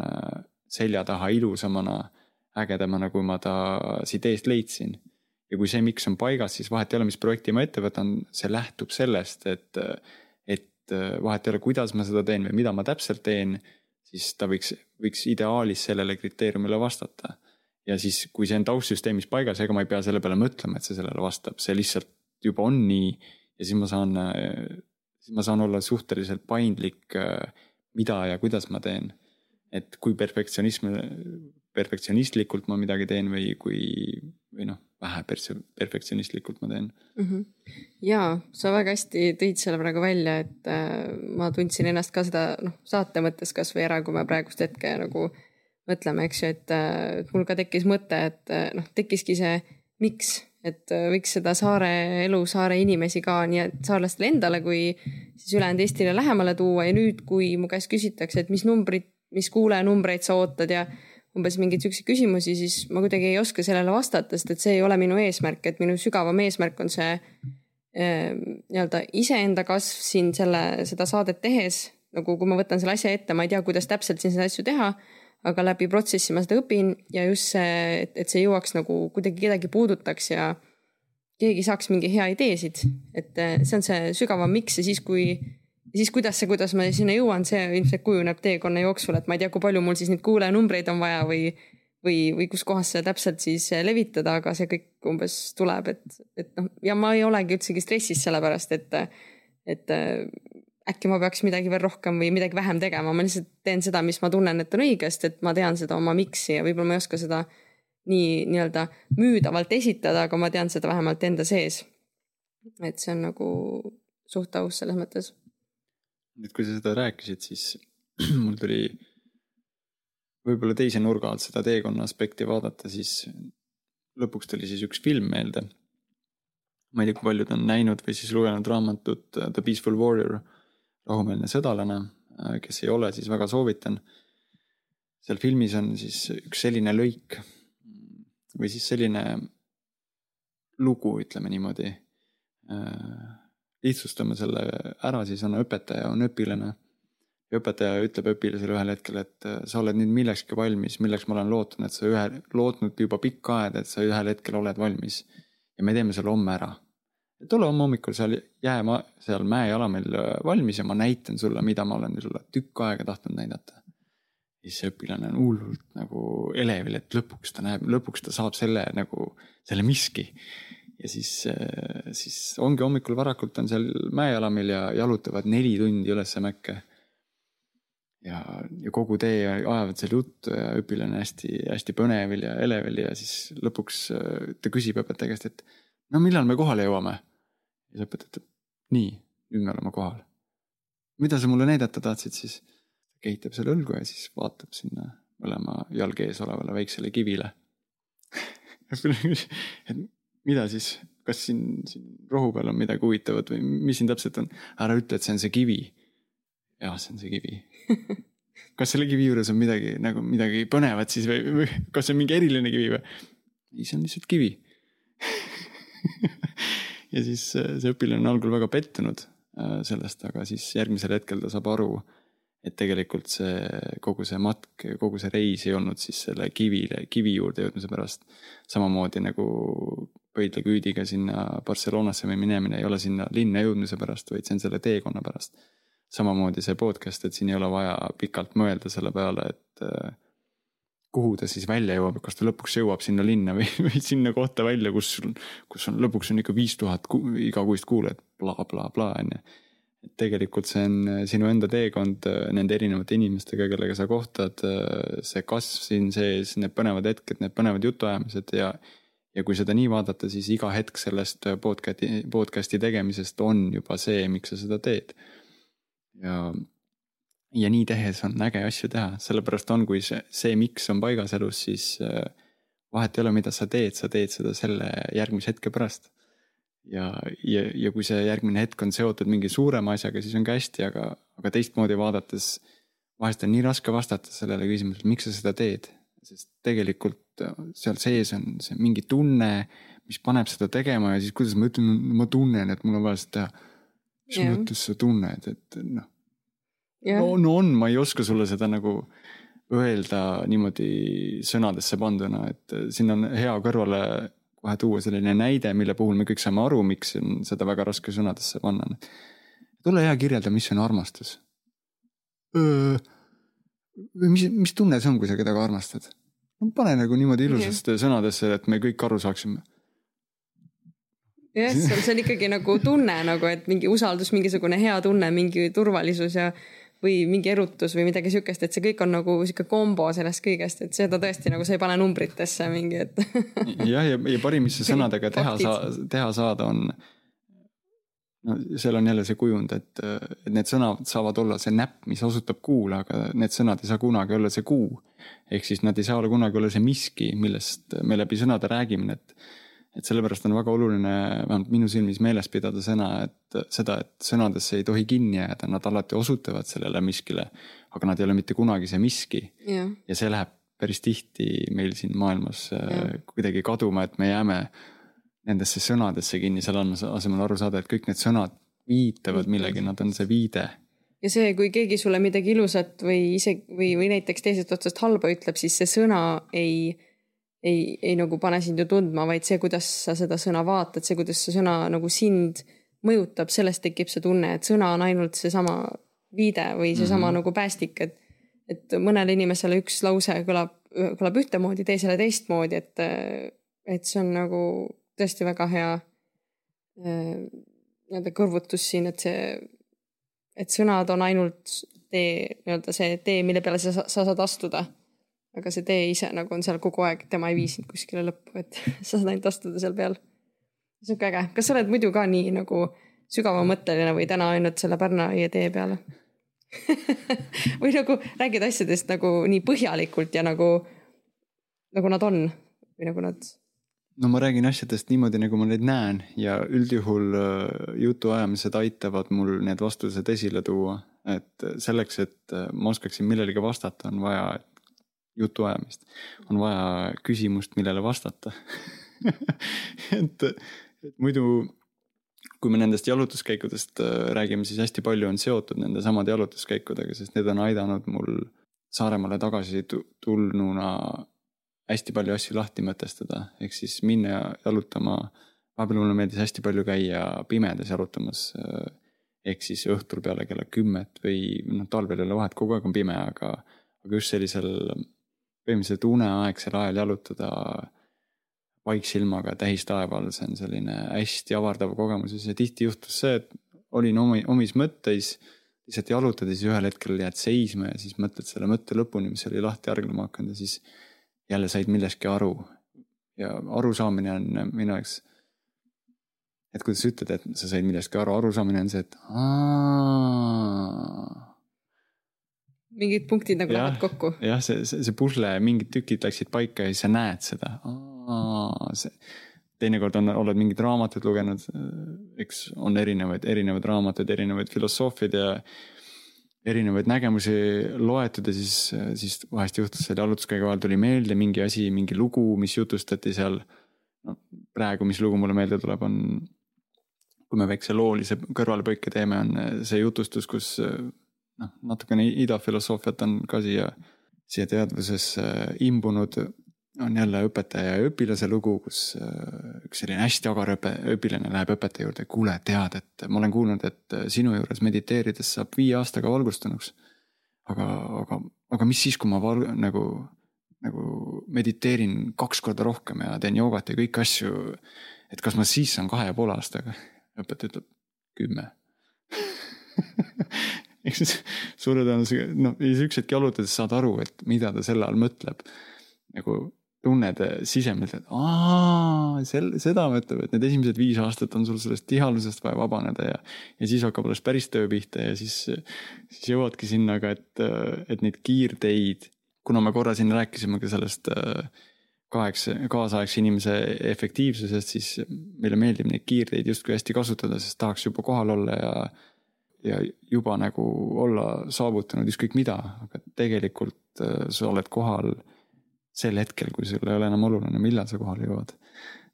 selja taha ilusamana, ägedamana, kui ma ta siit eest leidsin. ja kui see miks on paigas, siis vahet ei ole, mis projekti ma ette võtan, see lähtub sellest, et, et vahet ei ole, kuidas ma seda teen või mida ma täpselt teen, siis ta võiks, võiks ideaalis sellele kriteeriumile vastata ja siis, kui see on taustsüsteemis paigas, ega ma ei pea selle peale mõtlema, et see sellele vastab, see lihtsalt juba on nii. ja siis ma saan, siis ma saan olla suhteliselt paindlik, mida ja kuidas ma teen. et kui perfektsionism, perfektsionistlikult ma midagi teen või kui, või noh, vähe perfektsionistlikult ma teen mm. -hmm. ja sa väga hästi tõid selle praegu välja, et äh, ma tundsin ennast ka seda noh, saate mõttes kasvõi ära, kui me praegust hetke nagu äh, mõtleme, eks ju, et mul ka tekkis mõte, et äh, noh, tekkiski see, miks, et äh, võiks seda saare elu, saare inimesi ka nii saarlastele endale kui siis ülejäänud Eestile lähemale tuua. Ja nüüd, kui mu käest küsitakse, et mis numbrid, mis kuulajanumbreid sa ootad ja umbes mingeid siukseid küsimusi, siis ma kuidagi ei oska sellele vastata, sest et see ei ole minu eesmärk, et minu sügavam eesmärk on see nii-öelda iseenda kasv siin selle, seda saadet tehes, nagu kui ma võtan selle asja ette, ma ei tea, kuidas täpselt siin neid asju teha, aga läbi protsessi ma seda õpin ja just see, et, et see jõuaks nagu kuidagi kedagi puudutaks ja keegi saaks mingi hea ideesid, et see on see sügavam miks ja siis, kui siis kuidas see, kuidas ma sinna jõuan, see ilmselt kujuneb teekonna jooksul, et ma ei tea, kui palju mul siis neid kuulajanumbreid on vaja või või, või kuskohast seda täpselt siis levitada, aga see kõik umbes tuleb, et, et noh, ja ma ei olegi üldsegi stressis sellepärast, et, et äkki ma peaks midagi veel rohkem või midagi vähem tegema, ma lihtsalt teen seda, mis ma tunnen, et on õige, sest et ma tean seda oma miks'i ja võib-olla ma ei oska seda nii nii-öelda müüdavalt esitada, aga ma tean seda vähemalt enda sees. et see on nagu suht aus selles mõttes nüüd, kui sa seda rääkisid, siis *clears throat* mul tuli võib-olla teise nurga alt seda teekonna aspekti vaadata, siis lõpuks tuli siis üks film meelde. ma ei tea, kui paljud on näinud või siis lugenud raamatut uh, The Peaceful Warrior, rahumeelne sõdalane, uh, kes ei ole, siis väga soovitan. seal filmis on siis üks selline lõik või siis selline lugu, ütleme niimoodi uh, lihtsustame selle ära, siis on õpetaja, on õpilane. ja õpetaja ütleb õpilasele ühel hetkel, et äh, sa oled nüüd millekski valmis, milleks ma olen lootnud, et sa ühe, lootnud juba pikka aega, et sa ühel hetkel oled valmis. ja me teeme selle homme ära. Tule homme hommikul seal jääma, seal mäejalamil äh, valmis ja ma näitan sulle, mida ma olen sulle tükk aega tahtnud näidata. siis see õpilane on hullult nagu elevil, et lõpuks ta näeb, lõpuks ta saab selle nagu, selle miski ja siis, äh, siis ongi hommikul varakult on seal mäejalamil ja jalutavad neli tundi ülesse mäkke. ja, ja kogu tee ajavad seal juttu ja õpilane hästi-hästi põnevil ja elevil ja siis lõpuks äh, ta küsib õpetaja käest, et no millal me kohale jõuame. Siis õpetaja ütleb, nii, nüüd me oleme kohal. mida sa mulle näidata tahtsid siis? kehitab selle õlgu ja siis vaatab sinna mõlema jalge ees olevale väiksele kivile *laughs* et mida siis, kas siin, siin rohu peal on midagi huvitavat või mis siin täpselt on? ära ütle, et see on see kivi. jah, see on see kivi *laughs* kas selle kivi juures on midagi nagu midagi põnevat siis või, või kas see on mingi eriline kivi või? ei, see on lihtsalt kivi *laughs* ja siis äh, see õpilane on algul väga pettunud äh, sellest, aga siis järgmisel hetkel ta saab aru, et tegelikult see kogu see matk, kogu see reis ei olnud siis selle kivile, kivi juurde jõudmise pärast. samamoodi nagu pöidlaküüdiga sinna Barcelonasse või minemine ei ole sinna linna jõudmise pärast, vaid see on selle teekonna pärast. samamoodi see podcast, et siin ei ole vaja pikalt mõelda selle peale, et äh, kuhu ta siis välja jõuab, kas ta lõpuks jõuab sinna linna või, või sinna kohta välja, kus, kus on lõpuks on ikka viis tuhat igakuist kuulajat bla, bla, blablabla on ju. et tegelikult see on sinu enda teekond nende erinevate inimestega, kellega sa kohtad, see kasv siin sees, need põnevad hetked, need põnevad jutuajamised ja ja kui seda nii vaadata, siis iga hetk sellest podcast'i, podcast'i tegemisest on juba see, miks sa seda teed. ja, ja nii tehes on äge asju teha, sellepärast on, kui see, see miks on paigas elus, siis äh, vahet ei ole, mida sa teed, sa teed seda selle järgmise hetke pärast. ja, ja, ja kui see järgmine hetk on seotud mingi suurema asjaga, siis on ka hästi, aga, aga teistmoodi vaadates vahest on nii raske vastata sellele küsimusele, miks sa seda teed sest tegelikult äh, seal sees on see mingi tunne, mis paneb seda tegema ja siis kuidas ma ütlen, ma tunnen, et mul on vaja seda teha. mis yeah. mõttes sa tunned, et noh. No, no on, ma ei oska sulle seda nagu öelda niimoodi sõnadesse panduna, et äh, siin on hea kõrvale kohe tuua selline näide, mille puhul me kõik saame aru, miks on seda väga raske sõnadesse panna. tule hea kirjelda, mis on armastus mis, mis tunne see on, kui sa kedagi armastad? no pane nagu niimoodi ilusasti sõnadesse, et me kõik aru saaksime. jah, see on ikkagi nagu tunne nagu, et mingi usaldus, mingisugune hea tunne, mingi turvalisus ja või mingi erutus või midagi sihukest, et see kõik on nagu sihuke kombo sellest kõigest, et seda tõesti nagu sa ei pane numbritesse mingi, et *laughs* jah, ja, ja parim, mis sa sõnadega teha saa-, teha saada, on no seal on jälle see kujund, et, et need sõnad saavad olla see näpp, mis osutab kuule, aga need sõnad ei saa kunagi olla see kuu. ehk siis nad ei saa olla kunagi olla see miski, millest me läbi sõnade räägime, et et sellepärast on väga oluline, vähemalt minu silmis meeles pidada sõna, et seda, et sõnadesse ei tohi kinni jääda, nad alati osutavad sellele miskile. aga nad ei ole mitte kunagi see miski. ja see läheb päris tihti meil siin maailmas ja. kuidagi kaduma, et me jääme nendesse sõnadesse kinni, selle asemel aru saada, et kõik need sõnad viitavad millegi, nad on see viide. ja see, kui keegi sulle midagi ilusat või isegi või, või näiteks teisest otsast halba ütleb, siis see sõna ei, ei, ei nagu pane sind ju tundma, vaid see, kuidas sa seda sõna vaatad, see, kuidas see sõna nagu sind mõjutab, sellest tekib see tunne, et sõna on ainult seesama viide või seesama mm -hmm. nagu päästik, et et mõnele inimesele üks lause kõlab, kõlab ühtemoodi, teisele teistmoodi, et, et see on nagu tõesti väga hea nii-öelda kõrvutus siin, et see, et sõnad on ainult tee, nii-öelda see tee, mille peale sa, sa saad astuda. Aga see tee ise nagu on seal kogu aeg, tema ei vii sind kuskile lõppu, et *laughs* sa saad ainult astuda seal peal. sihuke äge, kas sa oled muidu ka nii nagu sügavamõtteline või täna ainult selle Pärna aia tee peale *laughs* või nagu räägid asjadest nagu nii põhjalikult ja nagu, nagu nad on või nagu nad no ma räägin asjadest niimoodi, nagu ma neid näen ja üldjuhul äh, jutuajamised aitavad mul need vastused esile tuua. et selleks, et äh, ma oskaksin millelegi vastata, on vaja jutuajamist, on vaja küsimust, millele vastata *laughs* et, et muidu, kui me nendest jalutuskäikudest äh, räägime, siis hästi palju on seotud nende samade jalutuskäikudega, sest need on aidanud mul Saaremaale tagasi tulnuna hästi palju asju lahti mõtestada, ehk siis minna jalutama. vahepeal mulle meeldis hästi palju käia pimedas jalutamas. ehk siis õhtul peale kella kümmet või noh, talvel ei ole vahet, kogu aeg on pime, aga, aga just sellisel põhimõtteliselt uneaegsel ajal jalutada vaikse ilmaga tähistaeva all, see on selline hästi avardav kogemus ja see tihti juhtus see, et olin omi, omis mõtteis lihtsalt jalutad ja ühel hetkel jääd seisma ja siis mõtled selle mõtte lõpuni, mis oli lahti hargnema hakanud ja siis jälle said millestki aru. ja arusaamine on minu jaoks, et kuidas sa ütled, et sa said millestki aru, arusaamine on see, et aa. Mingid punktid nagu lähevad kokku. jah, see, see, see pusle, mingid tükid läksid paika ja siis sa näed seda, teinekord on, oled mingid raamatud lugenud, eks on erinevaid, erinevaid raamatuid, erinevaid filosoofiaid ja erinevaid nägemusi loetud ja siis, siis vahest juhtus selle jalutuskäigu ajal tuli meelde mingi asi, mingi lugu, mis jutustati seal. no praegu, mis lugu mulle meelde tuleb, on, kui me väikse loolise kõrvalepõike teeme, on see jutustus, kus noh, natukene idafilosoofiat on ka siia, siia teadvusesse imbunud on jälle õpetaja ja õpilase lugu, kus äh, üks selline hästi agar õpe, õpilane läheb õpetaja juurde, kuule, tead, et ma olen kuulnud, et äh, sinu juures mediteerides saab viie aastaga valgustunuks. aga, aga, aga mis siis, kui ma val, nagu, nagu mediteerin kaks korda rohkem ja teen joogat ja kõiki asju. et kas ma siis saan kahe ja poole aastaga? õpetaja ütleb kümme *laughs* ehk siis suure tõenäosusega, noh, ja siis üks hetk jalutades saad aru, et mida ta selle all mõtleb. nagu tunned sisemiselt, et aa, sel-, seda mõtleb, et need esimesed viis aastat on sul sellest tihalusest vaja vabaneda ja. ja siis hakkab alles päris töö pihta ja siis, siis jõuadki sinna ka, et, et neid kiirteid, kuna me korra siin rääkisime ka sellest kaheks, kaasaegse inimese efektiivsusest, siis meile meeldib neid kiirteid justkui hästi kasutada, sest tahaks juba kohal olla ja ja juba nagu olla saavutanud ükskõik mida, aga tegelikult sa oled kohal sel hetkel, kui sul ei ole enam oluline, millal sa kohale jõuad.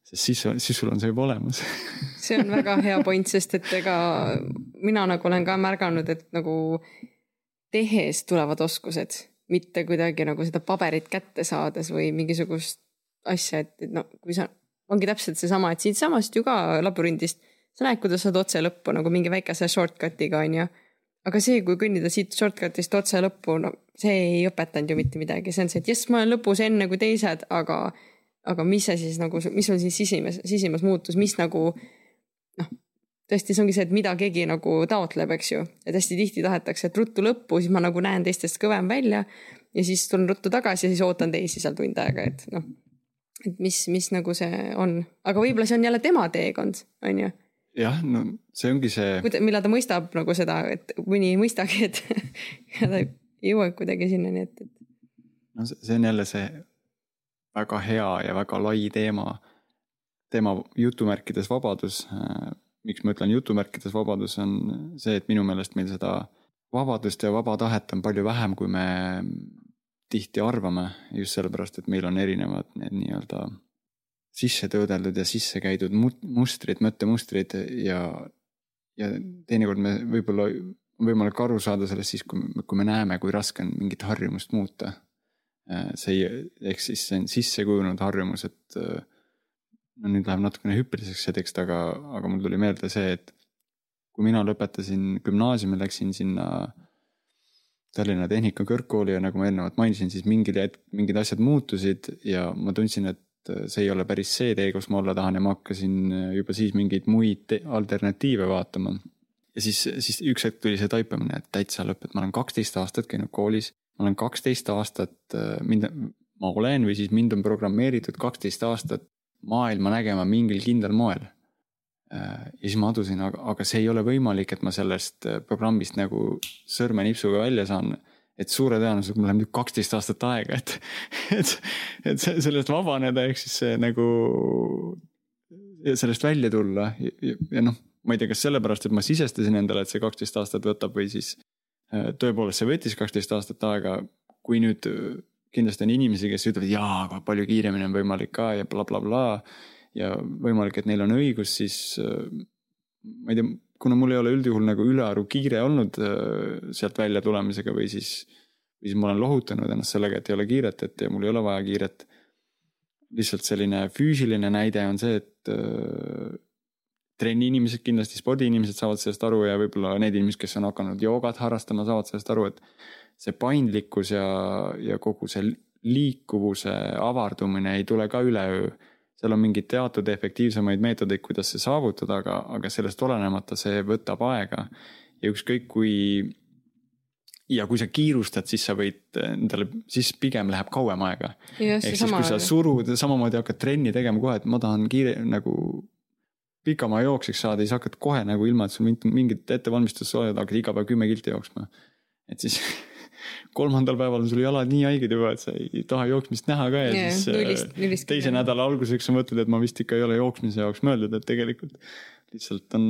sest siis, siis sul on see juba olemas *laughs* see on väga hea point, sest et ega mina nagu olen ka märganud, et nagu tehes tulevad oskused, mitte kuidagi nagu seda paberit kätte saades või mingisugust asja, et, et no kui sa, ongi täpselt seesama, et siitsamast ju ka labürindist, sa näed, kuidas saad otse lõppu nagu mingi väikese shortcut'iga on ju aga see, kui kõndida siit shortcut'ist otse lõppu, no see ei õpetanud ju mitte midagi, see on see, et jess, ma olen lõpus enne kui teised, aga, aga mis see siis nagu, mis sul siis sisimas, sisimas muutus, mis nagu noh, tõesti, see ongi see, et mida keegi nagu taotleb, eks ju, et hästi tihti tahetakse, et ruttu lõppu, siis ma nagu näen teistest kõvem välja ja siis tulen ruttu tagasi ja siis ootan teisi seal tund aega, et noh, et mis, mis nagu see on, aga võib-olla see on jälle tema teekond, on ju jah, no see ongi see. millal ta mõistab nagu seda, et mõni ei mõistagi, et *laughs* ja ta ei jõua kuidagi sinnani, et, et. no see on jälle see väga hea ja väga lai teema, teema jutumärkides vabadus. miks ma ütlen jutumärkides vabadus, on see, et minu meelest meil seda vabadust ja vaba tahet on palju vähem, kui me tihti arvame, just sellepärast, et meil on erinevad need nii-öelda sisse töödeldud ja sisse käidud mustrid, mõttemustrid ja, ja teinekord me võib-olla on võimalik aru saada sellest siis, kui, kui me näeme, kui raske on mingit harjumust muuta. Äh, see ei, ehk siis see on sisse kujunenud harjumus, et äh, no nüüd läheb natukene hüppeliseks hetkeks, aga, aga mul tuli meelde see, et kui mina lõpetasin gümnaasiumi, läksin sinna Tallinna Tehnika Kõrgkooli ja nagu ma eelnevalt mainisin, siis mingil hetk mingid asjad muutusid ja ma tundsin, et see ei ole päris see tee, kus ma olla tahan ja ma hakkasin juba siis mingeid muid alternatiive vaatama ja siis, siis üks hetk tuli see taipamine, et täitsa lõpp, et ma olen kaksteist aastat käinud koolis, ma olen kaksteist aastat äh, mind, ma olen või siis mind on programmeeritud kaksteist aastat maailma nägema mingil kindlal moel. Äh, ja siis ma adusin, aga, aga see ei ole võimalik, et ma sellest äh, programmist nagu sõrmenipsuga välja saan. Et suure tõenäosusega mul läheb nüüd kaksteist aastat aega, et, et, et sellest vabaneda, ehk siis see nagu sellest välja tulla ja, ja, ja noh ma ei tea, kas sellepärast, et ma sisestasin endale, et see kaksteist aastat võtab või siis äh, tõepoolest see võttis kaksteist aastat aega. kui nüüd äh, kindlasti on inimesi, kes ütlevad jaa, aga palju kiiremini on võimalik ka ja blablabla bla, bla, ja võimalik, et neil on õigus, siis äh, ma ei tea, kuna mul ei ole üldjuhul nagu ülearu kiire olnud sealt välja tulemisega või siis, või siis ma olen lohutanud ennast sellega, et ei ole kiiret, et ja mul ei ole vaja kiiret. lihtsalt selline füüsiline näide on see, et trenniinimesed kindlasti, spordiinimesed saavad sellest aru ja võib-olla need inimesed, kes on hakanud joogat harrastama, saavad sellest aru, et see paindlikkus ja, ja kogu see liikuvuse avardumine ei tule ka üleöö. Seal on mingeid teatud efektiivsemaid meetodeid, kuidas see saavutada, aga, aga sellest olenemata see võtab aega. ja ükskõik kui ja kui sa kiirustad, siis sa võid endale, siis pigem läheb kauem aega. ehk siis, kui sa surud, samamoodi hakkad trenni tegema kohe, et ma tahan kiire nagu pikamaa jooksjaks saada, siis hakkad kohe nagu ilma, et sul mingit ettevalmistust oled, hakkad iga päev kümme kilti jooksma. et siis *laughs* kolmandal päeval on sul jalad nii haiged juba, et sa ei taha jooksmist näha ka ja yeah, siis nullist, äh, nullist teise nädala alguseks sa mõtled, et ma vist ikka ei ole jooksmise jaoks mõeldud, et tegelikult lihtsalt on,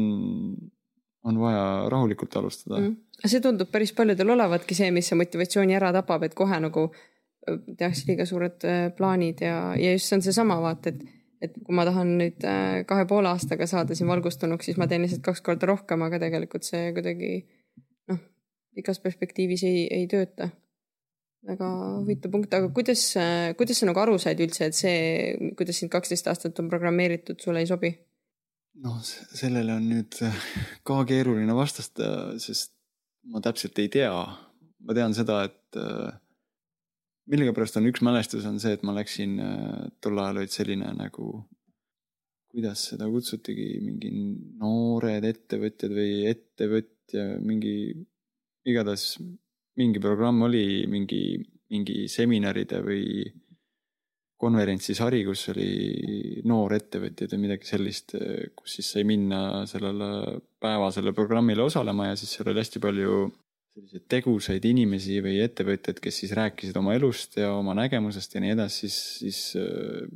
on vaja rahulikult alustada. Mm.. see tundub päris paljudel olevatki see, mis see motivatsiooni ära tapab, et kohe nagu äh, tehakse liiga suured äh, plaanid ja, ja just see on seesama vaata, et et kui ma tahan nüüd kahe poole aastaga saada siin valgustunuks, siis ma teen lihtsalt kaks korda rohkem, aga tegelikult see kuidagi pikas perspektiivis ei, ei tööta. väga huvitav punkt, aga kuidas, kuidas sa nagu aru said üldse, et see, kuidas sind kaksteist aastat on programmeeritud, sulle ei sobi? noh, sellele on nüüd *laughs* ka keeruline vastata, sest ma täpselt ei tea. ma tean seda, et millegipärast on üks mälestus on see, et ma läksin, tol ajal olid selline nagu, kuidas seda kutsutigi, mingi noored ettevõtjad või ettevõtja, mingi, igatahes mingi programm oli, mingi, mingi seminaride või konverentsisari, kus oli noorettevõtjad või midagi sellist, kus siis sai minna sellele päevasele programmile osalema ja siis seal oli hästi palju selliseid tegusaid inimesi või ettevõtjaid, kes siis rääkisid oma elust ja oma nägemusest ja nii edasi, siis, siis äh,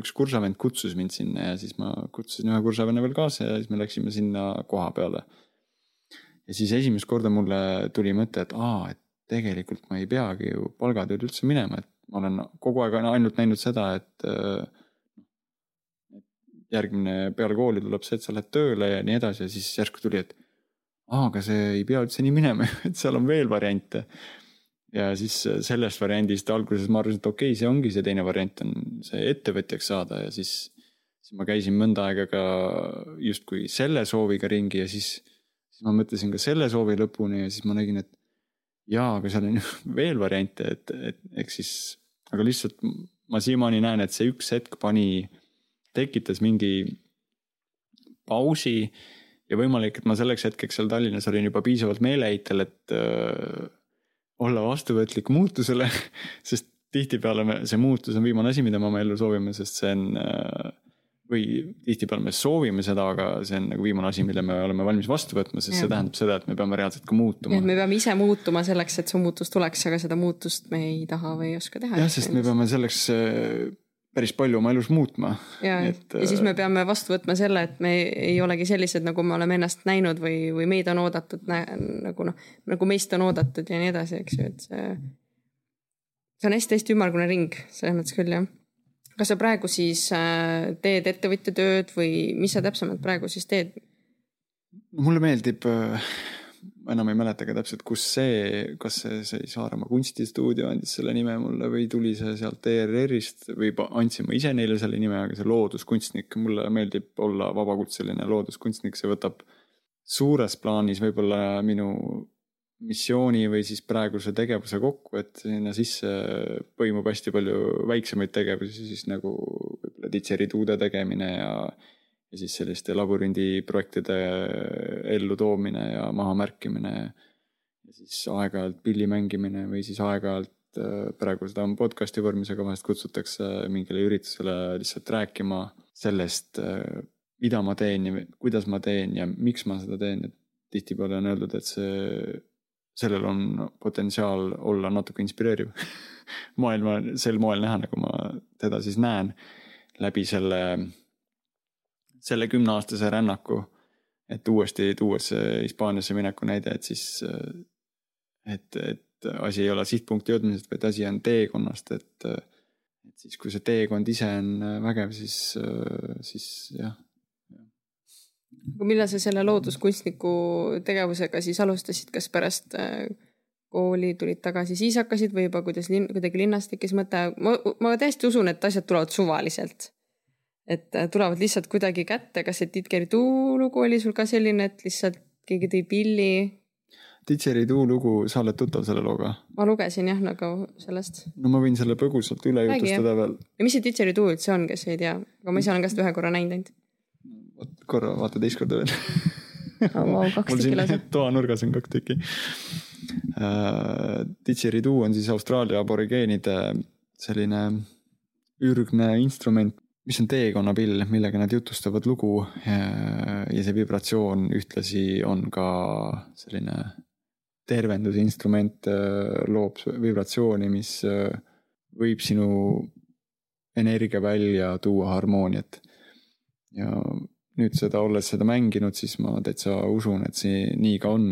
üks kursavend kutsus mind sinna ja siis ma kutsusin ühe kursavenna veel kaasa ja siis me läksime sinna koha peale. Ja siis esimest korda mulle tuli mõte, et aa, et tegelikult ma ei peagi ju palgatööd üldse minema, et ma olen kogu aeg ainult näinud seda, et äh, järgmine peale kooli tuleb see, et sa lähed tööle ja nii edasi ja siis järsku tuli, et aa, aga see ei pea üldse nii minema *laughs* et seal on veel variante. ja siis sellest variandist alguses ma arvasin, et okei okay,, see ongi see teine variant on see ettevõtjaks saada ja siis, siis ma käisin mõnda aega ka justkui selle sooviga ringi ja siis, siis ma mõtlesin ka selle soovi lõpuni ja siis ma nägin, et jaa, aga seal on ju *laughs* veel variante, et, et eks siis, aga lihtsalt ma siiamaani näen, et see üks hetk pani, tekitas mingi pausi ja võimalik, et ma selleks hetkeks seal Tallinnas olin juba piisavalt meeleheitel, et öö, äh, olla vastuvõtlik muutusele *laughs* sest tihtipeale me, see muutus on viimane asi, mida me oma ellu soovime, sest see on äh, või tihtipeale me soovime seda, aga see on nagu viimane asi, mille me oleme valmis vastu võtma, sest ja. see tähendab seda, et me peame reaalselt ka muutuma. me peame ise muutuma selleks, et see muutus tuleks, aga seda muutust me ei taha või ei oska teha. jah, sest me peame selleks äh, päris palju oma elus muutma. ja, ja siis me äh, peame vastu võtma selle, et me ei olegi sellised, nagu me oleme ennast näinud või, või meid on oodatud nagu noh, nagu meist on oodatud ja nii edasi, eks ju, et see. see on hästi-hästi ümmargune ring, selles mõttes küll jah. Kas sa praegu siis äh, teed ettevõtja tööd või mis sa täpsemalt praegu siis teed? mulle meeldib, äh, ma enam ei mäleta ka täpselt, kus see, kas see, see Saaremaa kunstistuudio andis selle nime mulle või tuli see sealt ERR-ist või andsin ma ise neile selle nime, aga see looduskunstnik, mulle meeldib olla vabakutseline looduskunstnik, see võtab suures plaanis võib-olla minu missiooni või siis praeguse tegevuse kokku, et sinna sisse põimub hästi palju väiksemaid tegevusi, siis nagu võib-olla didžerituude tegemine ja, ja siis selliste labürindiprojektide ellutoomine ja mahamärkimine. ja siis aeg-ajalt pilli mängimine või siis aeg-ajalt, äh, praegu seda on podcast'i vormis, aga vahest kutsutakse mingile üritusele lihtsalt rääkima sellest, äh, mida ma teen ja kuidas ma teen ja miks ma seda teen, et tihtipeale on öeldud, et see sellel on potentsiaal olla natuke inspireeriv *laughs* maailma sel moel näha, nagu ma teda siis näen läbi selle, selle kümneaastase rännaku. et uuesti tuues see Hispaaniasse mineku näide, et siis, et, et asi ei ole sihtpunkti jõudmisest, vaid asi on teekonnast, et, et siis, kui see teekond ise on vägev, siis, siis jah, aga millal sa selle looduskunstniku tegevusega siis alustasid, kas pärast äh, kooli tulid tagasi, siis hakkasid või juba kuidas linn, kuidagi linnast tekkis mõte, ma, ma täiesti usun, et asjad tulevad suvaliselt. et äh, tulevad lihtsalt kuidagi kätte, kas see Didgeridoo lugu oli sul ka selline, et lihtsalt keegi tõi pilli? Didgeridoo lugu, sa oled tuttav selle looga? ma lugesin jah, nagu sellest. no ma võin selle põgusalt üle jutustada veel. ja mis see Didgeridoo üldse on, kes ei tea, aga ma ise olen ka seda ühe korra näinud ainult korra vaata teist korda veel. Wow, mul siin *laughs* toanurgas on kaks tükki uh,. Didgeridoo on siis Austraalia aborigeenide selline ürgne instrument, mis on teekonnapill, millega nad jutustavad lugu ja, ja see vibratsioon ühtlasi on ka selline tervendusinstrument, äh, loob vibratsiooni, mis äh, võib sinu energia välja tuua harmooniat. ja nüüd seda, olles seda mänginud, siis ma täitsa usun, et see nii ka on.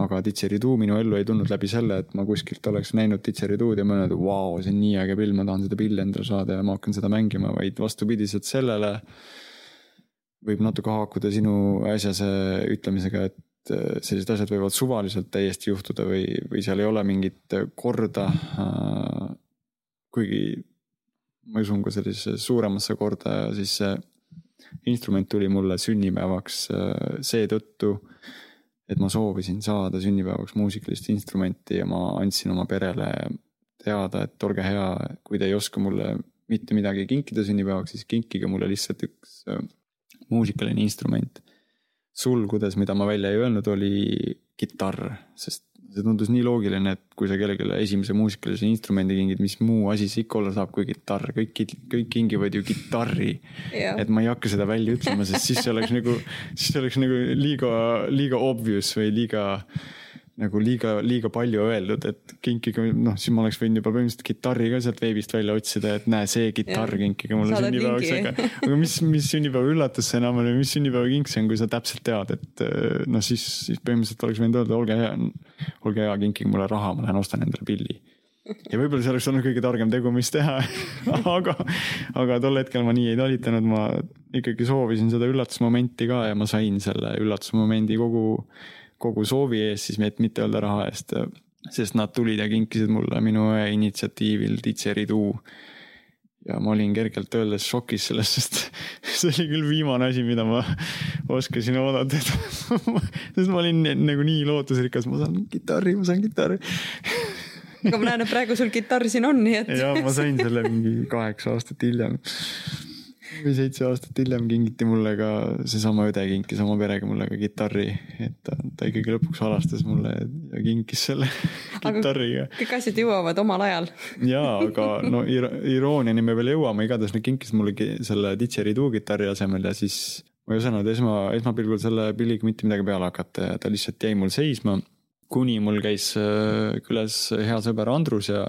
aga Didgeridoo minu ellu ei tulnud läbi selle, et ma kuskilt oleks näinud Didgeridood ja mõelnud, vau, see on nii äge pill, ma tahan seda pilli endale saada ja ma hakkan seda mängima, vaid vastupidiselt sellele võib natuke haakuda sinu äsjase ütlemisega, et äh, sellised asjad võivad suvaliselt täiesti juhtuda või, või seal ei ole mingit korda. Äh, kuigi ma usun ka sellisesse suuremasse korda ja siis see instrument tuli mulle sünnipäevaks äh, seetõttu, et ma soovisin saada sünnipäevaks muusikalist instrumenti ja ma andsin oma perele teada, et olge hea, kui te ei oska mulle mitte midagi kinkida sünnipäevaks, siis kinkige mulle lihtsalt üks äh, muusikaline instrument. sulgudes, mida ma välja ei öelnud, oli kitarr, sest see tundus nii loogiline, et kui sa kellelegi esimese muusikalise instrumendi kingid, mis muu asi see ikka olla saab kui kitarr, kõik, kõik kingivad ju kitarri. et ma ei hakka seda välja ütlema, sest siis see oleks nagu, siis see oleks nagu liiga, liiga obvious või liiga nagu liiga, liiga palju öeldud, et kinkige, noh, siis ma oleks võinud juba põhimõtteliselt kitarri ka sealt veebist välja otsida, et näe, see kitarr kinkige mulle sünnipäevaks, aga, aga mis, mis sünnipäeva üllatus see enam oli, mis sünnipäevakink see on, kui sa täpselt tead, et noh, siis, siis põhimõtteliselt oleks võinud öelda, olge hea, olge hea, kinkige mulle raha, ma lähen ostan endale pilli. Ja võib-olla see oleks olnud kõige targem tegu, mis teha. *laughs* Aga, aga tol hetkel ma nii ei talitanud, ma ikkagi soovisin seda üllatusmomenti ka ja ma sain selle üllatusmomendi kogu kogu soovi eest, siis mitte öelda raha eest. sest nad tulid ja kinkisid mulle minu initsiatiivil Didgeridoo. ja ma olin kergelt öeldes šokis sellest, sest *laughs* see oli küll viimane asi, mida ma oskasin oodata, et *laughs* sest ma olin nagu nii lootusrikas, ma saan kitarri, ma saan kitarri aga ma näen, et praegu sul kitarr siin on, nii et. ja ma sain selle mingi kaheksa aastat hiljem või seitse aastat hiljem kingiti mulle ka, seesama õde kinkis oma perega mulle ka kitarri, et ta, ta ikkagi lõpuks halastas mulle ja kinkis selle kitarriga. kõik asjad jõuavad omal ajal. jaa, aga no irooniani me veel jõuame, igatahes nad kinkisid mulle selle didgeridoo kitarri asemel ja siis ma ei osanud esma, esmapilgul selle pilliga mitte midagi peale hakata ja ta lihtsalt jäi mul seisma. kuni mul käis äh, külas hea sõber Andrus ja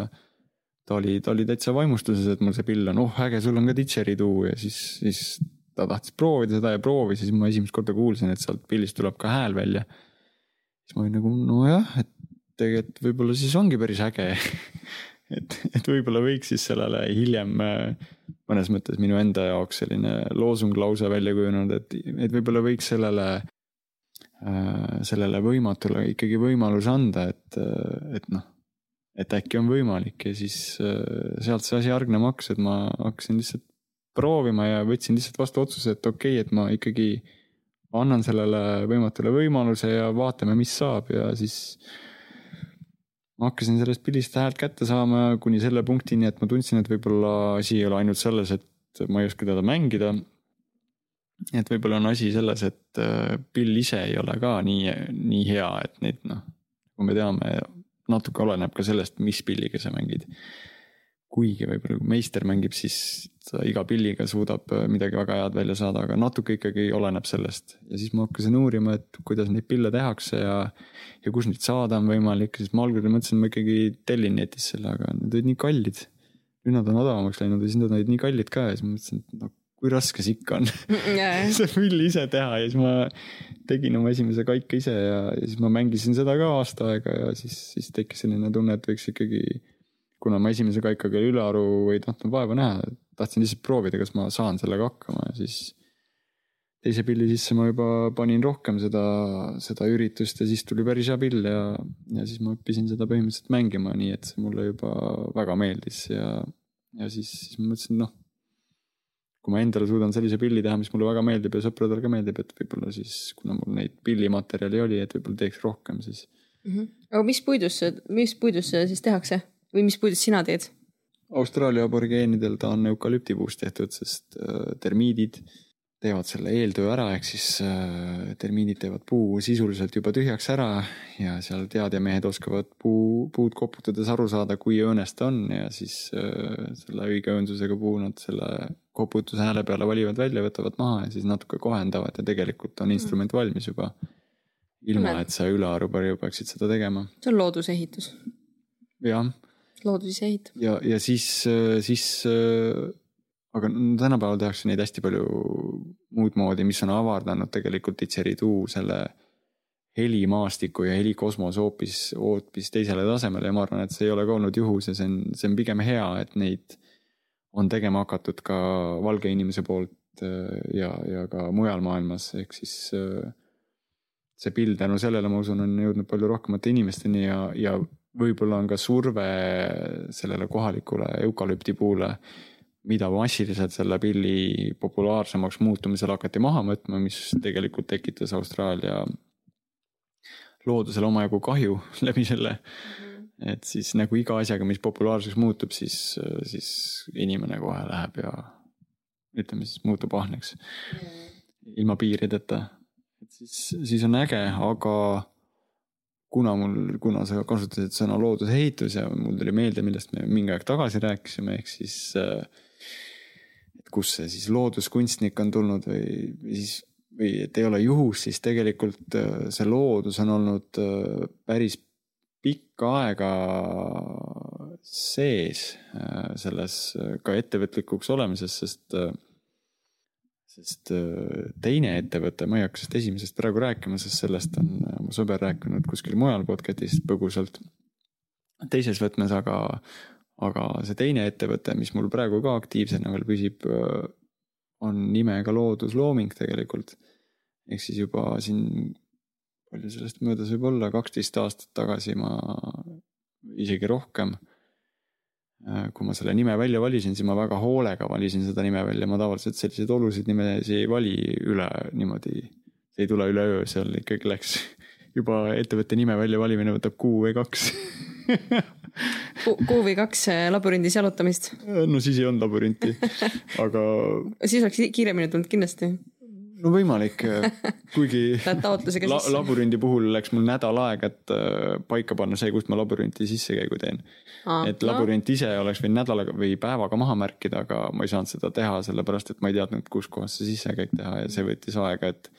ta oli, ta oli täitsa vaimustuses, et mul see pill on, oh äge, sul on ka didgeridoo ja siis, siis ta tahtis proovida seda ja proovis ja siis ma esimest korda kuulsin, et sealt pillist tuleb ka hääl välja. siis ma olin nagu nojah, et tegelikult võib-olla siis ongi päris äge *laughs* et, et võib-olla võiks siis sellele hiljem äh, mõnes mõttes minu enda jaoks selline loosung lausa välja kujunenud, et, et võib-olla võiks sellele, äh, sellele võimatule ikkagi võimaluse anda, et, et noh, et äkki on võimalik ja siis äh, sealt see asi hargnema hakkas, et ma hakkasin lihtsalt proovima ja võtsin lihtsalt vastu otsuse, et okei okay,, et ma ikkagi annan sellele võimatule võimaluse ja vaatame, mis saab ja siis ma hakkasin sellest pildist häält kätte saama kuni selle punktini, et ma tundsin, et võib-olla asi ei ole ainult selles, et ma ei oska teda mängida. et võib-olla on asi selles, et äh, pill ise ei ole ka nii, nii hea, et neid noh, kui me teame, natuke oleneb ka sellest, mis pilliga sa mängid kuigi võib-olla kui meister mängib, siis ta iga pilliga suudab äh, midagi väga head välja saada, aga natuke ikkagi oleneb sellest. ja siis ma hakkasin uurima, et kuidas neid pille tehakse ja, ja kus neid saada on võimalik, siis ma algul mõtlesin, ma ikkagi tellin netist selle, aga need olid nii kallid. nüüd nad on odavamaks läinud ja siis nad olid nii kallid ka ja siis ma mõtlesin, et no kui raske see ikka on yeah. see pilli ise teha ja siis ma tegin oma esimese kaika ise ja, ja siis ma mängisin seda ka aasta aega ja siis, siis tekkis selline tunne, et võiks ikkagi kuna ma esimese kaikaga ülearu ei tahtnud vaeva näha, tahtsin lihtsalt proovida, kas ma saan sellega hakkama ja siis teise pilli sisse ma juba panin rohkem seda, seda üritust ja siis tuli päris hea pill ja, ja siis ma õppisin seda põhimõtteliselt mängima, nii et see mulle juba väga meeldis ja, ja siis, siis ma mõtlesin, noh. Kui ma endale suudan sellise pilli teha, mis mulle väga meeldib ja sõpradele ka meeldib, et võib-olla siis, kuna mul neid pillimaterjali oli, et võib-olla teeks rohkem, siis mm. -hmm. aga mis puidust see, mis puidust see siis tehakse? või mis puidust sina teed? Austraalia aborigeenidel ta on eukalüptipuust tehtud, sest äh, termiidid teevad selle eeltöö ära, ehk siis äh, termiidid teevad puu sisuliselt juba tühjaks ära ja seal teadjamehed oskavad puu, puud koputades aru saada, kui õõnes ta on ja siis äh, selle õige õõnsusega puu nad selle koputuse hääle peale valivad välja, võtavad maha ja siis natuke kohendavad ja tegelikult on instrument valmis juba. ilma, et sa ülearu palju peaksid seda tegema. see on loodusehitus. jah looduse ehitab. ja, ja siis, siis aga tänapäeval tehakse neid hästi palju muud moodi, mis on avardanud tegelikult didgeridoo selle helimaastiku ja helikosmose hoopis, hoopis teisele tasemele ja ma arvan, et see ei ole ka olnud juhus ja see on, see on pigem hea, et neid on tegema hakatud ka valge inimese poolt ja, ja ka mujal maailmas, ehk siis see pill tänu sellele, ma usun, on jõudnud palju rohkemate inimesteni ja, ja võib-olla on ka surve sellele kohalikule eukalüptipuule, mida massiliselt selle pilli populaarsemaks muutumisel hakati maha võtma, mis tegelikult tekitas Austraalia loodusele omajagu kahju *laughs* läbi selle mm. Et siis nagu iga asjaga, mis populaarseks muutub, siis, siis inimene kohe läheb ja ütleme siis muutub ahneks mm. ilma piirideta. et siis, siis on äge, aga kuna mul, kuna sa kasutasid sõna loodusehitus ja mul tuli meelde, millest me mingi aeg tagasi rääkisime, ehk siis. Et kust see siis looduskunstnik on tulnud või, või siis, või et ei ole juhus, siis tegelikult see loodus on olnud päris pikka aega sees selles ka ettevõtlikuks olemises, sest sest äh, teine ettevõte, ma ei hakka sellest esimesest praegu rääkima, sest sellest on äh, mu sõber rääkinud kuskil mujal podcast'is põgusalt. teises võtmes aga, aga see teine ettevõte, mis mul praegu ka aktiivsena veel püsib, äh, on nimega Looduslooming tegelikult. ehk siis juba siin, palju sellest möödas võib olla, kaksteist aastat tagasi ma, isegi rohkem Äh, kui ma selle nime välja valisin, siis ma väga hoolega valisin seda nime välja, ma tavaliselt selliseid olusid nimesid ei vali üle niimoodi. see ei tule üleöö, seal ikkagi läks *laughs* juba ettevõtte nime väljavalimine võtab kuu või kaks *laughs* kuu või kaks äh, labürindis jalutamist? Äh, no siis ei olnud labürinti, *laughs* aga. siis oleks kiiremini tulnud kindlasti no võimalik, kuigi *laughs* Lähed taotlusega la, labürindi puhul läks mul nädal aega, et äh, paika panna see, kust ma labürinti sissekäigu teen. et labürint ise oleks võinud nädalaga või päevaga maha märkida, aga ma ei saanud seda teha, sellepärast et ma ei teadnud, kus kohas see sissekäik teha ja see võttis aega, et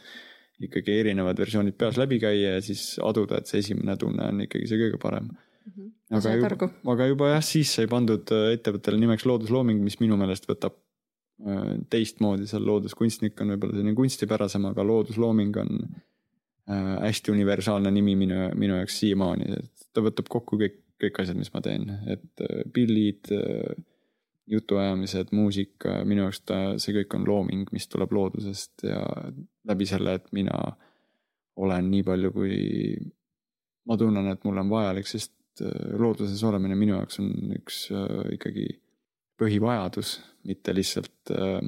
ikkagi erinevad versioonid peas läbi käia ja siis aduda, et see esimene tunne on ikkagi see kõige parem. -hmm. aga juba, aga juba jah, siis sai pandud äh, ettevõttele nimeks looduslooming, mis minu meelest võtab Äh, teistmoodi seal looduskunstnik on võib-olla selline kunstipärasem, aga looduslooming on äh, hästi universaalne nimi minu, minu jaoks siiamaani, et ta võtab kokku kõik, kõik asjad, mis ma teen, et pillid, jutuajamised, muusika, minu jaoks ta, see kõik on looming, mis tuleb loodusest ja läbi selle, et mina olen nii palju, kui ma tunnen, et mul on vajalik, sest looduses olemine minu jaoks on üks ikkagi põhivajadus, mitte lihtsalt äh,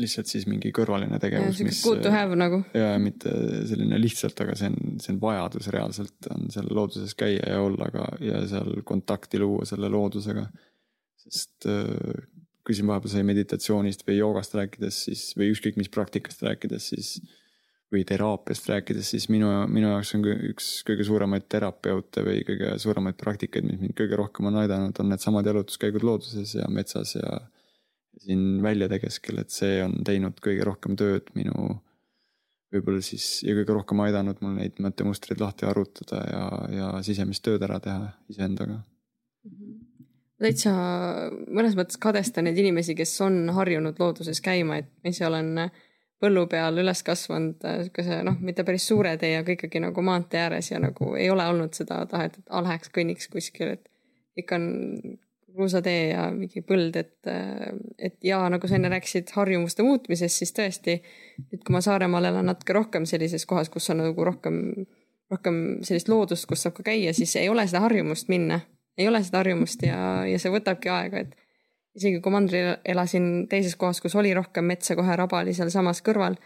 lihtsalt siis mingi kõrvaline tegevus, mis. Good to have nagu. ja mitte selline lihtsalt, aga see on, see on vajadus reaalselt on seal looduses käia ja olla ka ja seal kontakti luua selle loodusega. sest äh, kui siin vahepeal sai meditatsioonist või joogast rääkides, siis või ükskõik mis praktikast rääkides, siis või teraapiast rääkides, siis minu, minu jaoks on üks kõige suuremaid terapeute või kõige suuremaid praktikaid, mis mind kõige rohkem on aidanud, on needsamad jalutuskäigud looduses ja metsas ja siin väljade keskel, et see on teinud kõige rohkem tööd minu võib-olla siis ja kõige rohkem aidanud mul neid mõttemustreid lahti arutada ja, ja sisemist tööd ära teha iseendaga. täitsa mõnes mõttes kadestan neid inimesi, kes on harjunud looduses käima, et ma ise olen põllu peal üles kasvanud sihukese noh, mitte päris suure tee, aga ikkagi nagu maantee ääres ja nagu ei ole olnud seda tahet, et a läheks kõnniks kuskil, et ikka on kruusatee ja mingi põld, et, et ja nagu sa enne rääkisid harjumuste muutmisest, siis tõesti, nüüd kui ma Saaremaal elan natuke rohkem sellises kohas, kus on nagu rohkem, rohkem sellist loodust, kus saab ka käia, siis ei ole seda harjumust minna. ei ole seda harjumust ja, ja see võtabki aega, et isegi kui mandril elasin teises kohas, kus oli rohkem metsa, kohe raba oli sealsamas kõrval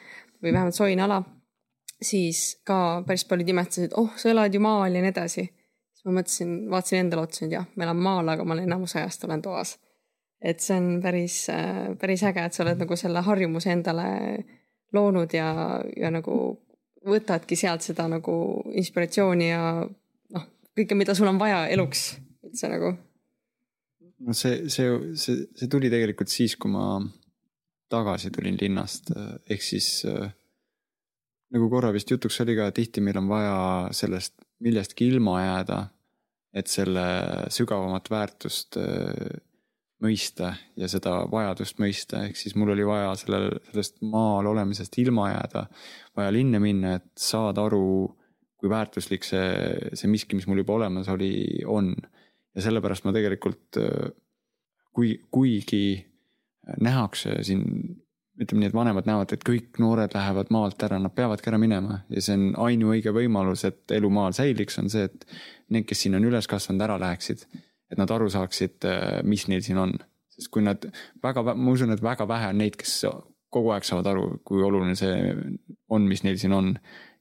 või vähemalt soine ala, siis ka päris paljud imestasid, oh, sa elad ju maal ja nii edasi ma mõtlesin, vaatasin endale otsa, et jah, ma elan maal, aga ma enamus ajast olen toas. et see on päris, päris äge, et sa oled nagu selle harjumuse endale loonud ja, ja nagu võtadki sealt seda nagu inspiratsiooni ja noh, kõike, mida sul on vaja eluks üldse nagu. No see, see, see, see tuli tegelikult siis, kui ma tagasi tulin linnast, ehk siis nagu korra vist jutuks oli ka, tihti meil on vaja sellest millestki ilma jääda et selle sügavamat väärtust äh, mõista ja seda vajadust mõista, ehk siis mul oli vaja sellel, sellest maal olemisest ilma jääda, vaja linna minna, et saada aru, kui väärtuslik see, see miski, mis mul juba olemas oli, on. Ja sellepärast ma tegelikult, äh, kui, kuigi nähakse siin ütleme nii, et vanemad näevad, et kõik noored lähevad maalt ära, nad peavadki ära minema ja see on ainuõige võimalus, et elu maal säiliks, on see, et need, kes siin on üles kasvanud, ära läheksid. et nad aru saaksid, äh, mis neil siin on, sest kui nad väga, ma usun, et väga vähe on neid, kes kogu aeg saavad aru, kui oluline see on, mis neil siin on,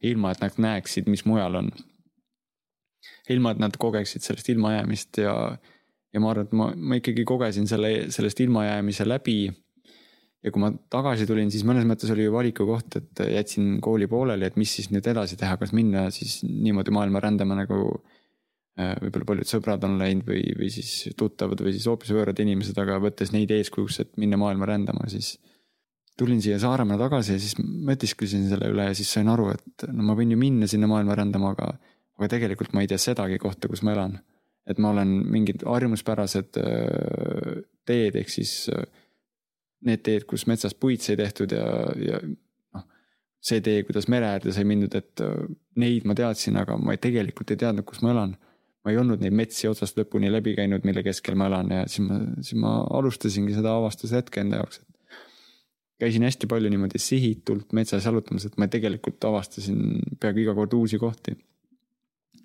ilma et nad näeksid, mis mujal on. Ilma, et nad kogeksid sellest ilmajäämist ja, ja ma arvan, et ma, ma ikkagi kogesin selle, sellest ilmajäämise läbi. Ja kui ma tagasi tulin, siis mõnes mõttes oli ju valiku koht, et jätsin kooli pooleli, et mis siis nüüd edasi teha, kas minna siis niimoodi maailma rändama nagu äh, võib-olla paljud sõbrad on läinud või, või siis tuttavad või siis hoopis võõrad inimesed, aga võttes neid eeskujuks, et minna maailma rändama, siis tulin siia Saaremaale tagasi ja siis mõtisklesin selle üle ja siis sain aru, et no ma võin ju minna sinna maailma rändama, aga, aga tegelikult ma ei tea sedagi kohta, kus ma elan. et ma olen mingid harjumuspärased äh, teed, ehk siis äh, need teed, kus metsas puid sai tehtud ja, ja noh. see tee, kuidas mere äärde sai mindud, et äh, neid ma teadsin, aga ma ei, tegelikult ei teadnud, kus ma elan. ma ei olnud neid metsi otsast lõpuni läbi käinud, mille keskel ma elan ja siis ma, siis ma alustasingi seda avastushetke enda jaoks, et. käisin hästi palju niimoodi sihitult metsas jalutamas, et ma tegelikult avastasin peaaegu iga kord uusi kohti.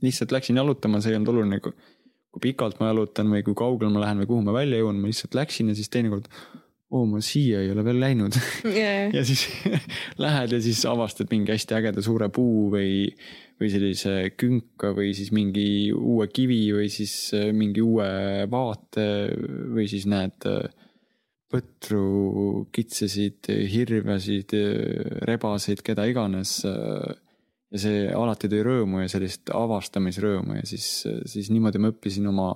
Lihtsalt läksin jalutama, see ei olnud oluline kui pikalt ma jalutan või kui kaugele ma lähen või kuhu ma välja jõuan, ma lihtsalt läksin ja siis teinekord oo, ma siia ei ole veel läinud yeah. *laughs* ja siis *laughs* lähed ja siis avastad mingi hästi ägeda suure puu või, või sellise künka või siis mingi uue kivi või siis äh, mingi uue vaate või siis näed äh, põtru, kitsesid, hirvesid, rebaseid, keda iganes. Ja see alati tõi rõõmu ja sellist avastamisrõõmu ja siis, siis niimoodi ma õppisin oma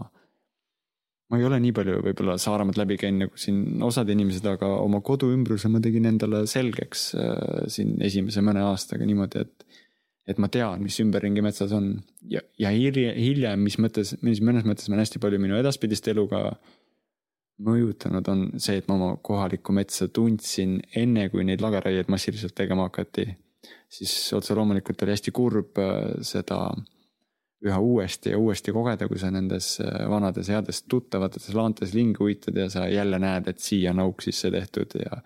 ma ei ole nii palju võib-olla Saaremaad läbi käinud nagu siin osad inimesed, aga oma kodu ümbruse ma tegin endale selgeks äh, siin esimese mõne aastaga niimoodi, et. et ma tean, mis ümberringi metsas on ja, ja hiljem, hiljem, mis mõttes, mis mõnes mõttes on hästi palju minu edaspidist elu ka mõjutanud, on see, et ma oma kohalikku metsa tundsin enne, kui neid lageraieid massiliselt tegema hakati. Siis otse loomulikult oli hästi kurb äh, seda üha uuesti ja uuesti kogeda, kui sa nendes vanades heades tuttavates laantes ringi uitad ja sa jälle näed, et siia on auk sisse tehtud ja.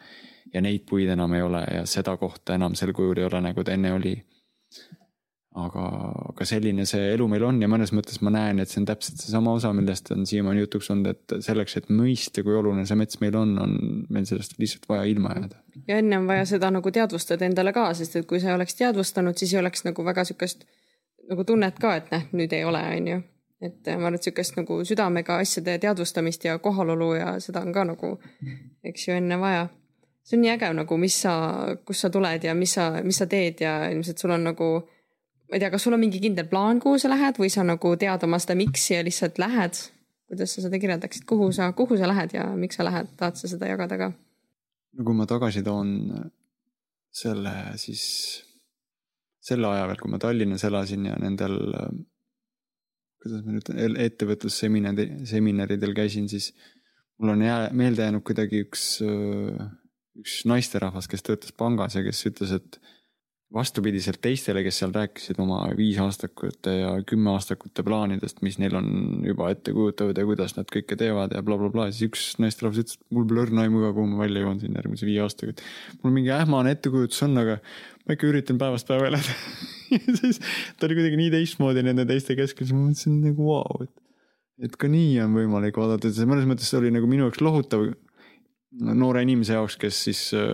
ja neid puid enam ei ole ja seda kohta enam sel kujul ei ole, nagu ta enne oli aga, aga selline see elu meil on ja mõnes mõttes ma näen, et see on täpselt seesama osa, millest on siiamaani jutuks olnud, et selleks, et mõista, kui oluline see mets meil on, on meil sellest lihtsalt vaja ilma jääda. ja enne on vaja seda nagu teadvustada endale ka, sest et kui sa oleks teadvustanud, siis ei oleks nagu väga sihukest nagu tunnet ka, et näh, nüüd ei ole, on ju. et ma arvan, et sihukest nagu südamega asjade teadvustamist ja kohalolu ja seda on ka nagu, eks ju, enne vaja see on nii äge nagu, mis sa, kust sa tuled ja mis sa, mis sa teed ja ilmselt sul on nagu ma ei tea, kas sul on mingi kindel plaan, kuhu sa lähed või sa nagu tead oma seda miks'i ja lihtsalt lähed? kuidas sa seda kirjeldaksid, kuhu sa, kuhu sa lähed ja miks sa lähed, tahad sa seda jagada ka? no kui ma tagasi toon selle siis, selle aja veel, kui ma Tallinnas elasin ja nendel, kuidas ma nüüd ettevõtlusseminari, seminaridel käisin, siis mul on jää, meelde jäänud kuidagi üks, üks naisterahvas, kes töötas pangas ja kes ütles, et vastupidiselt teistele, kes seal rääkisid oma viisaastakute ja kümneaastakute plaanidest, mis neil on juba ette kujutavad ja kuidas nad kõike teevad ja blablabla bla, bla, siis üks naisterahvas ütles, et mul pole õrna aimu ka, kuhu ma välja jõuan siin järgmise viie aastaga, et mul mingi ähmane ettekujutus on, aga ma ikka üritan päevast päeva elada. *laughs* Ja siis ta oli kuidagi nii teistmoodi nende teiste keskel, siis ma mõtlesin nagu vau wow,, et et ka nii on võimalik vaadata, et see mõnes mõttes oli nagu minu jaoks lohutav noore inimese jaoks, kes siis äh,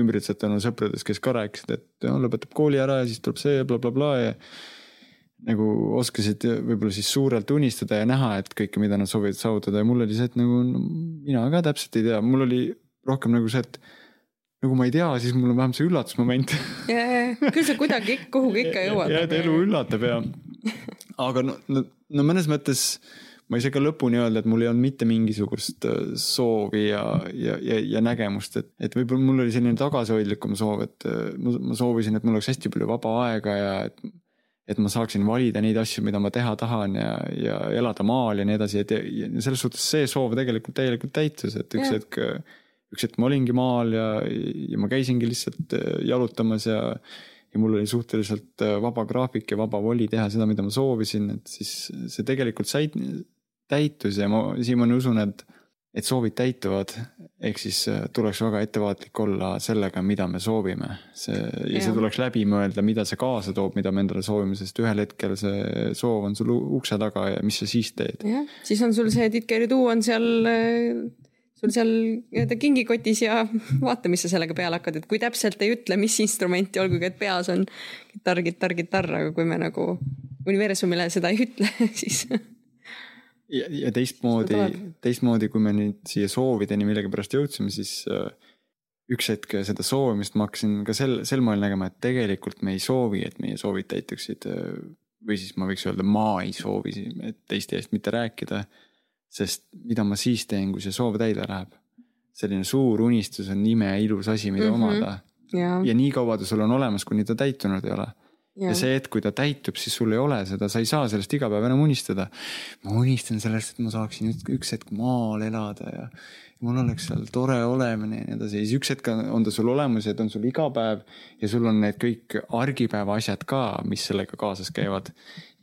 ümbritsetuna sõpradest, kes ka rääkisid, et ja, lõpetab kooli ära ja siis tuleb see blablabla bla, bla, ja. nagu oskasid võib-olla siis suurelt unistada ja näha, et kõike, mida nad soovivad saavutada ja mul oli see, et nagu no, mina ka täpselt ei tea, mul oli rohkem nagu see, et nagu ma ei tea, siis mul on vähemalt see üllatusmoment. ja küll sa kuidagi kuhugi ikka jõuad. ja, et elu üllatab ja, aga no, no, no mõnes mõttes ma ei saa ka lõpuni öelda, et mul ei olnud mitte mingisugust äh, soovi ja, ja, ja, ja nägemust, et, et võib-olla mul oli selline tagasihoidlikum soov, et äh, ma, ma soovisin, et mul oleks hästi palju vaba aega ja et et ma saaksin valida neid asju, mida ma teha tahan ja, ja elada maal ja nii edasi, et ja selles suhtes see soov tegelikult täielikult täitus, et üks yeah. hetk, üks hetk ma olingi maal ja, ja ma käisingi lihtsalt äh, jalutamas ja ja mul oli suhteliselt vaba graafik ja vaba voli teha seda, mida ma soovisin, et siis see tegelikult sai, täitus ja ma siiamaani usun, et, et soovid täituvad. ehk siis äh, tuleks väga ettevaatlik olla sellega, mida me soovime. see ja, ja see tuleks läbi mõelda, mida see kaasa toob, mida me endale soovime, sest ühel hetkel see soov on sul ukse taga ja mis sa siis teed. jah, siis on sul see didgeridoo on seal äh, sul seal nii-öelda kingikotis ja *laughs* vaata, mis sa sellega peale hakkad, et kui täpselt ei ütle, mis instrumenti, olgugi et peas on kitarr, kitarr, kitarr, aga kui me nagu universumile seda ei ütle, *laughs* siis ja, ja teistmoodi, teistmoodi, kui me nüüd siia soovideni millegipärast jõudsime, siis äh, üks hetk seda soovimist ma hakkasin ka sel, sel moel nägema, et tegelikult me ei soovi, et meie soovid täituksid. Äh, või siis ma võiks öelda, ma ei soovi, et teiste eest mitte rääkida. sest mida ma siis teen, kui see soov täide läheb? selline suur unistus on imeilus asi, mida mm -hmm. omada. ja, ja nii kaua ta sul on olemas, kuni ta täitunud ei ole ja see hetk, kui ta täitub, siis sul ei ole seda, sa ei saa sellest iga päev enam unistada. ma unistan sellest, et ma saaksin üks hetk maal elada ja mul oleks seal tore olemine ja nii edasi siis üks hetk on ta sul olemas ja ta on sul iga päev. ja sul on need kõik argipäeva asjad ka, mis sellega kaasas käivad.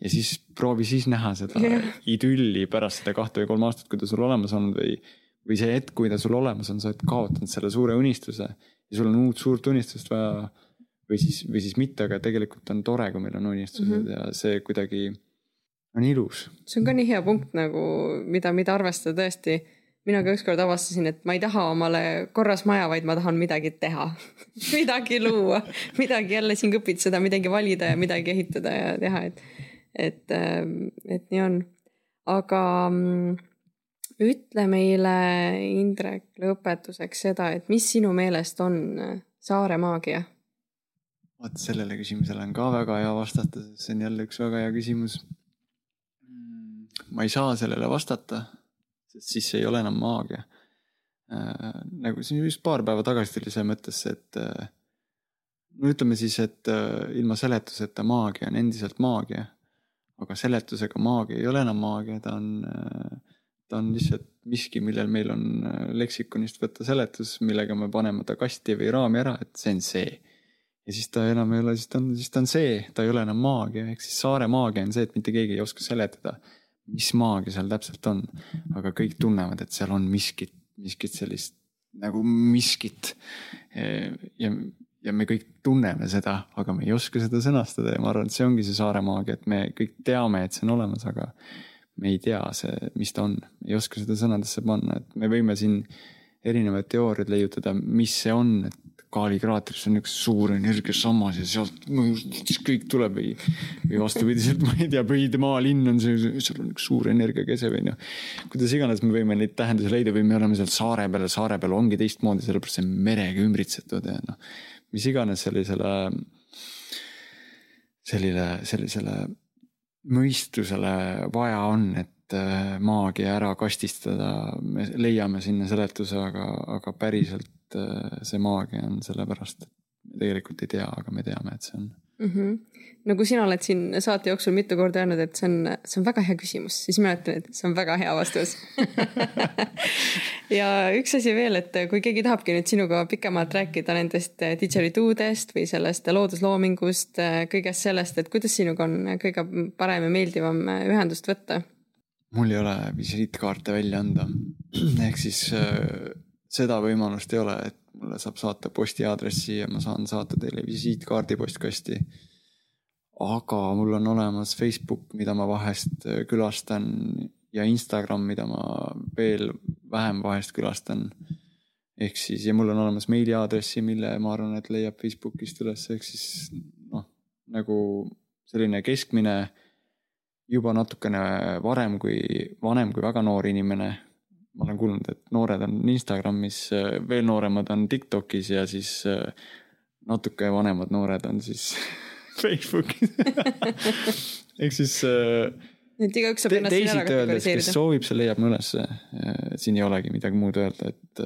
ja siis proovi siis näha seda yeah. idülli pärast seda kahte või kolme aastat, kui ta sul olemas on või, või see hetk, kui ta sul olemas on, sa oled kaotanud selle suure unistuse ja sul on uut suurt unistust vaja või siis, või siis mitte, aga tegelikult on tore, kui meil on unistused mm -hmm. ja see kuidagi on ilus. see on ka nii hea punkt nagu, mida, mida arvestada tõesti. mina ka ükskord avastasin, et ma ei taha omale korras maja, vaid ma tahan midagi teha *laughs* midagi luua, midagi jälle siin kõpitseda, midagi valida ja midagi ehitada ja teha, et, et, ähm, et nii on. aga mm, ütle meile, Indrek, lõpetuseks seda, et mis sinu meelest on saare maagia vaat sellele küsimusele on ka väga hea vastata, sest see on jälle üks väga hea küsimus. Ma ei saa sellele vastata, sest siis ei ole enam maagia äh,. nagu siin just paar päeva tagasi tuli see mõttesse, et äh, no ütleme siis, et äh, ilma seletuseta maagia on endiselt maagia. aga seletusega maagia ei ole enam maagia, ta on ta on lihtsalt miski, millel meil on leksikonist võtta seletus, millega me paneme ta kasti või raami ära, et see on see ja siis ta enam ei ole, siis ta on, siis ta on see, ta ei ole enam maagia, ehk siis saare maagia on see, et mitte keegi ei oska seletada, mis maagia seal täpselt on. aga kõik tunnevad, et seal on miskit, miskit sellist nagu miskit. ja, ja me kõik tunneme seda, aga me ei oska seda sõnastada ja ma arvan, et see ongi see saare maagia, et me kõik teame, et see on olemas, aga me ei tea see, mis ta on, ei oska seda sõnadesse panna, et me võime siin erinevaid teooriaid leiutada, mis see on, et Kaali kraatris on üks suur energiasammas ja sealt siis kõik tuleb või, või vastupidiselt, ma ei tea, Pöidemaa linn on see, seal on üks suur energiakese või noh. kuidas iganes me võime neid tähendusi leida või me oleme seal saare peal ja saare peal ongi teistmoodi, sellepärast see on merega ümbritsetud ja noh. mis iganes sellisele, selline, sellisele mõistusele vaja on, et äh, maagia ära kastistada, me leiame sinna seletuse, aga, aga päriselt äh, see maagia on sellepärast, et tegelikult ei tea, aga me teame, et see on mm. -hmm. no kui sina oled siin saate jooksul mitu korda öelnud, et see on, see on väga hea küsimus, siis ütlen, et see on väga hea vastus *laughs* ja üks asi veel, et kui keegi tahabki nüüd sinuga pikemalt rääkida nendest didgeridudest või sellest loodusloomingust, kõigest sellest, et kuidas sinuga on kõige parem ja meeldivam ühendust võtta? Mul ei ole visiitkaarte välja anda, ehk siis äh, seda võimalust ei ole, et mulle saab saata postiaadressi ja ma saan saata teile visiitkaardi postkasti. aga mul on olemas Facebook, mida ma vahest äh, külastan ja Instagram, mida ma veel vähem vahest külastan. ehk siis ja mul on olemas meiliaadressi, mille ma arvan, et leiab Facebookist üles, ehk siis noh, nagu selline keskmine juba natukene varem kui, vanem kui väga noor inimene ma olen kuulnud, et noored on Instagramis, veel nooremad on Tiktokis ja siis natuke vanemad noored on siis *laughs* Facebookis *laughs* ehk siis. Et igaüks saab ennast siin ära kategoriseerida. kes soovib, see leiab me ülesse. siin ei olegi midagi muud öelda, et,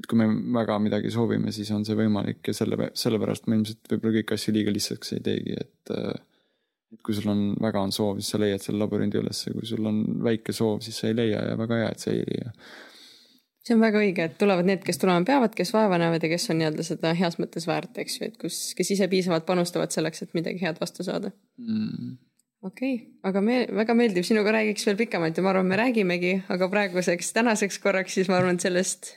et kui me väga midagi soovime, siis on see võimalik ja selle, sellepärast ma ilmselt võib-olla kõiki asju liiga lihtsaks ei teegi, et et kui sul on väga on soov, siis sa leiad selle labürindi ülesse, kui sul on väike soov, siis sa ei leia ja väga hea, et sa ei leia. see on väga õige, et tulevad need, kes tulema peavad, kes vaeva näevad ja kes on nii-öelda seda heas mõttes väärt, eks ju, et kus, kes ise piisavalt panustavad selleks, et midagi head vastu saada mm.. okei okay., aga me, väga meeldiv, sinuga räägiks veel pikemalt ja ma arvan, me räägimegi, aga praeguseks, tänaseks korraks, siis ma arvan, et sellest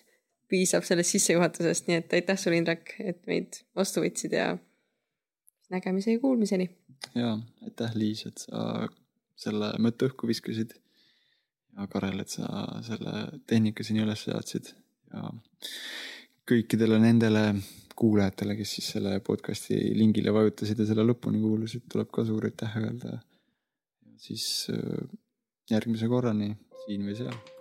piisab sellest sissejuhatusest, nii et aitäh sulle, Indrek, et meid vastu võtsid ja nägemise ja kuulmiseni ja aitäh, Liis, et sa selle mõtte õhku viskasid. ja Karel, et sa selle tehnika siin üles seadsid ja kõikidele nendele kuulajatele, kes siis selle podcast'i lingile vajutasid ja selle lõpuni kuulasid, tuleb ka suur aitäh öelda. siis äh, järgmise korrani siin või seal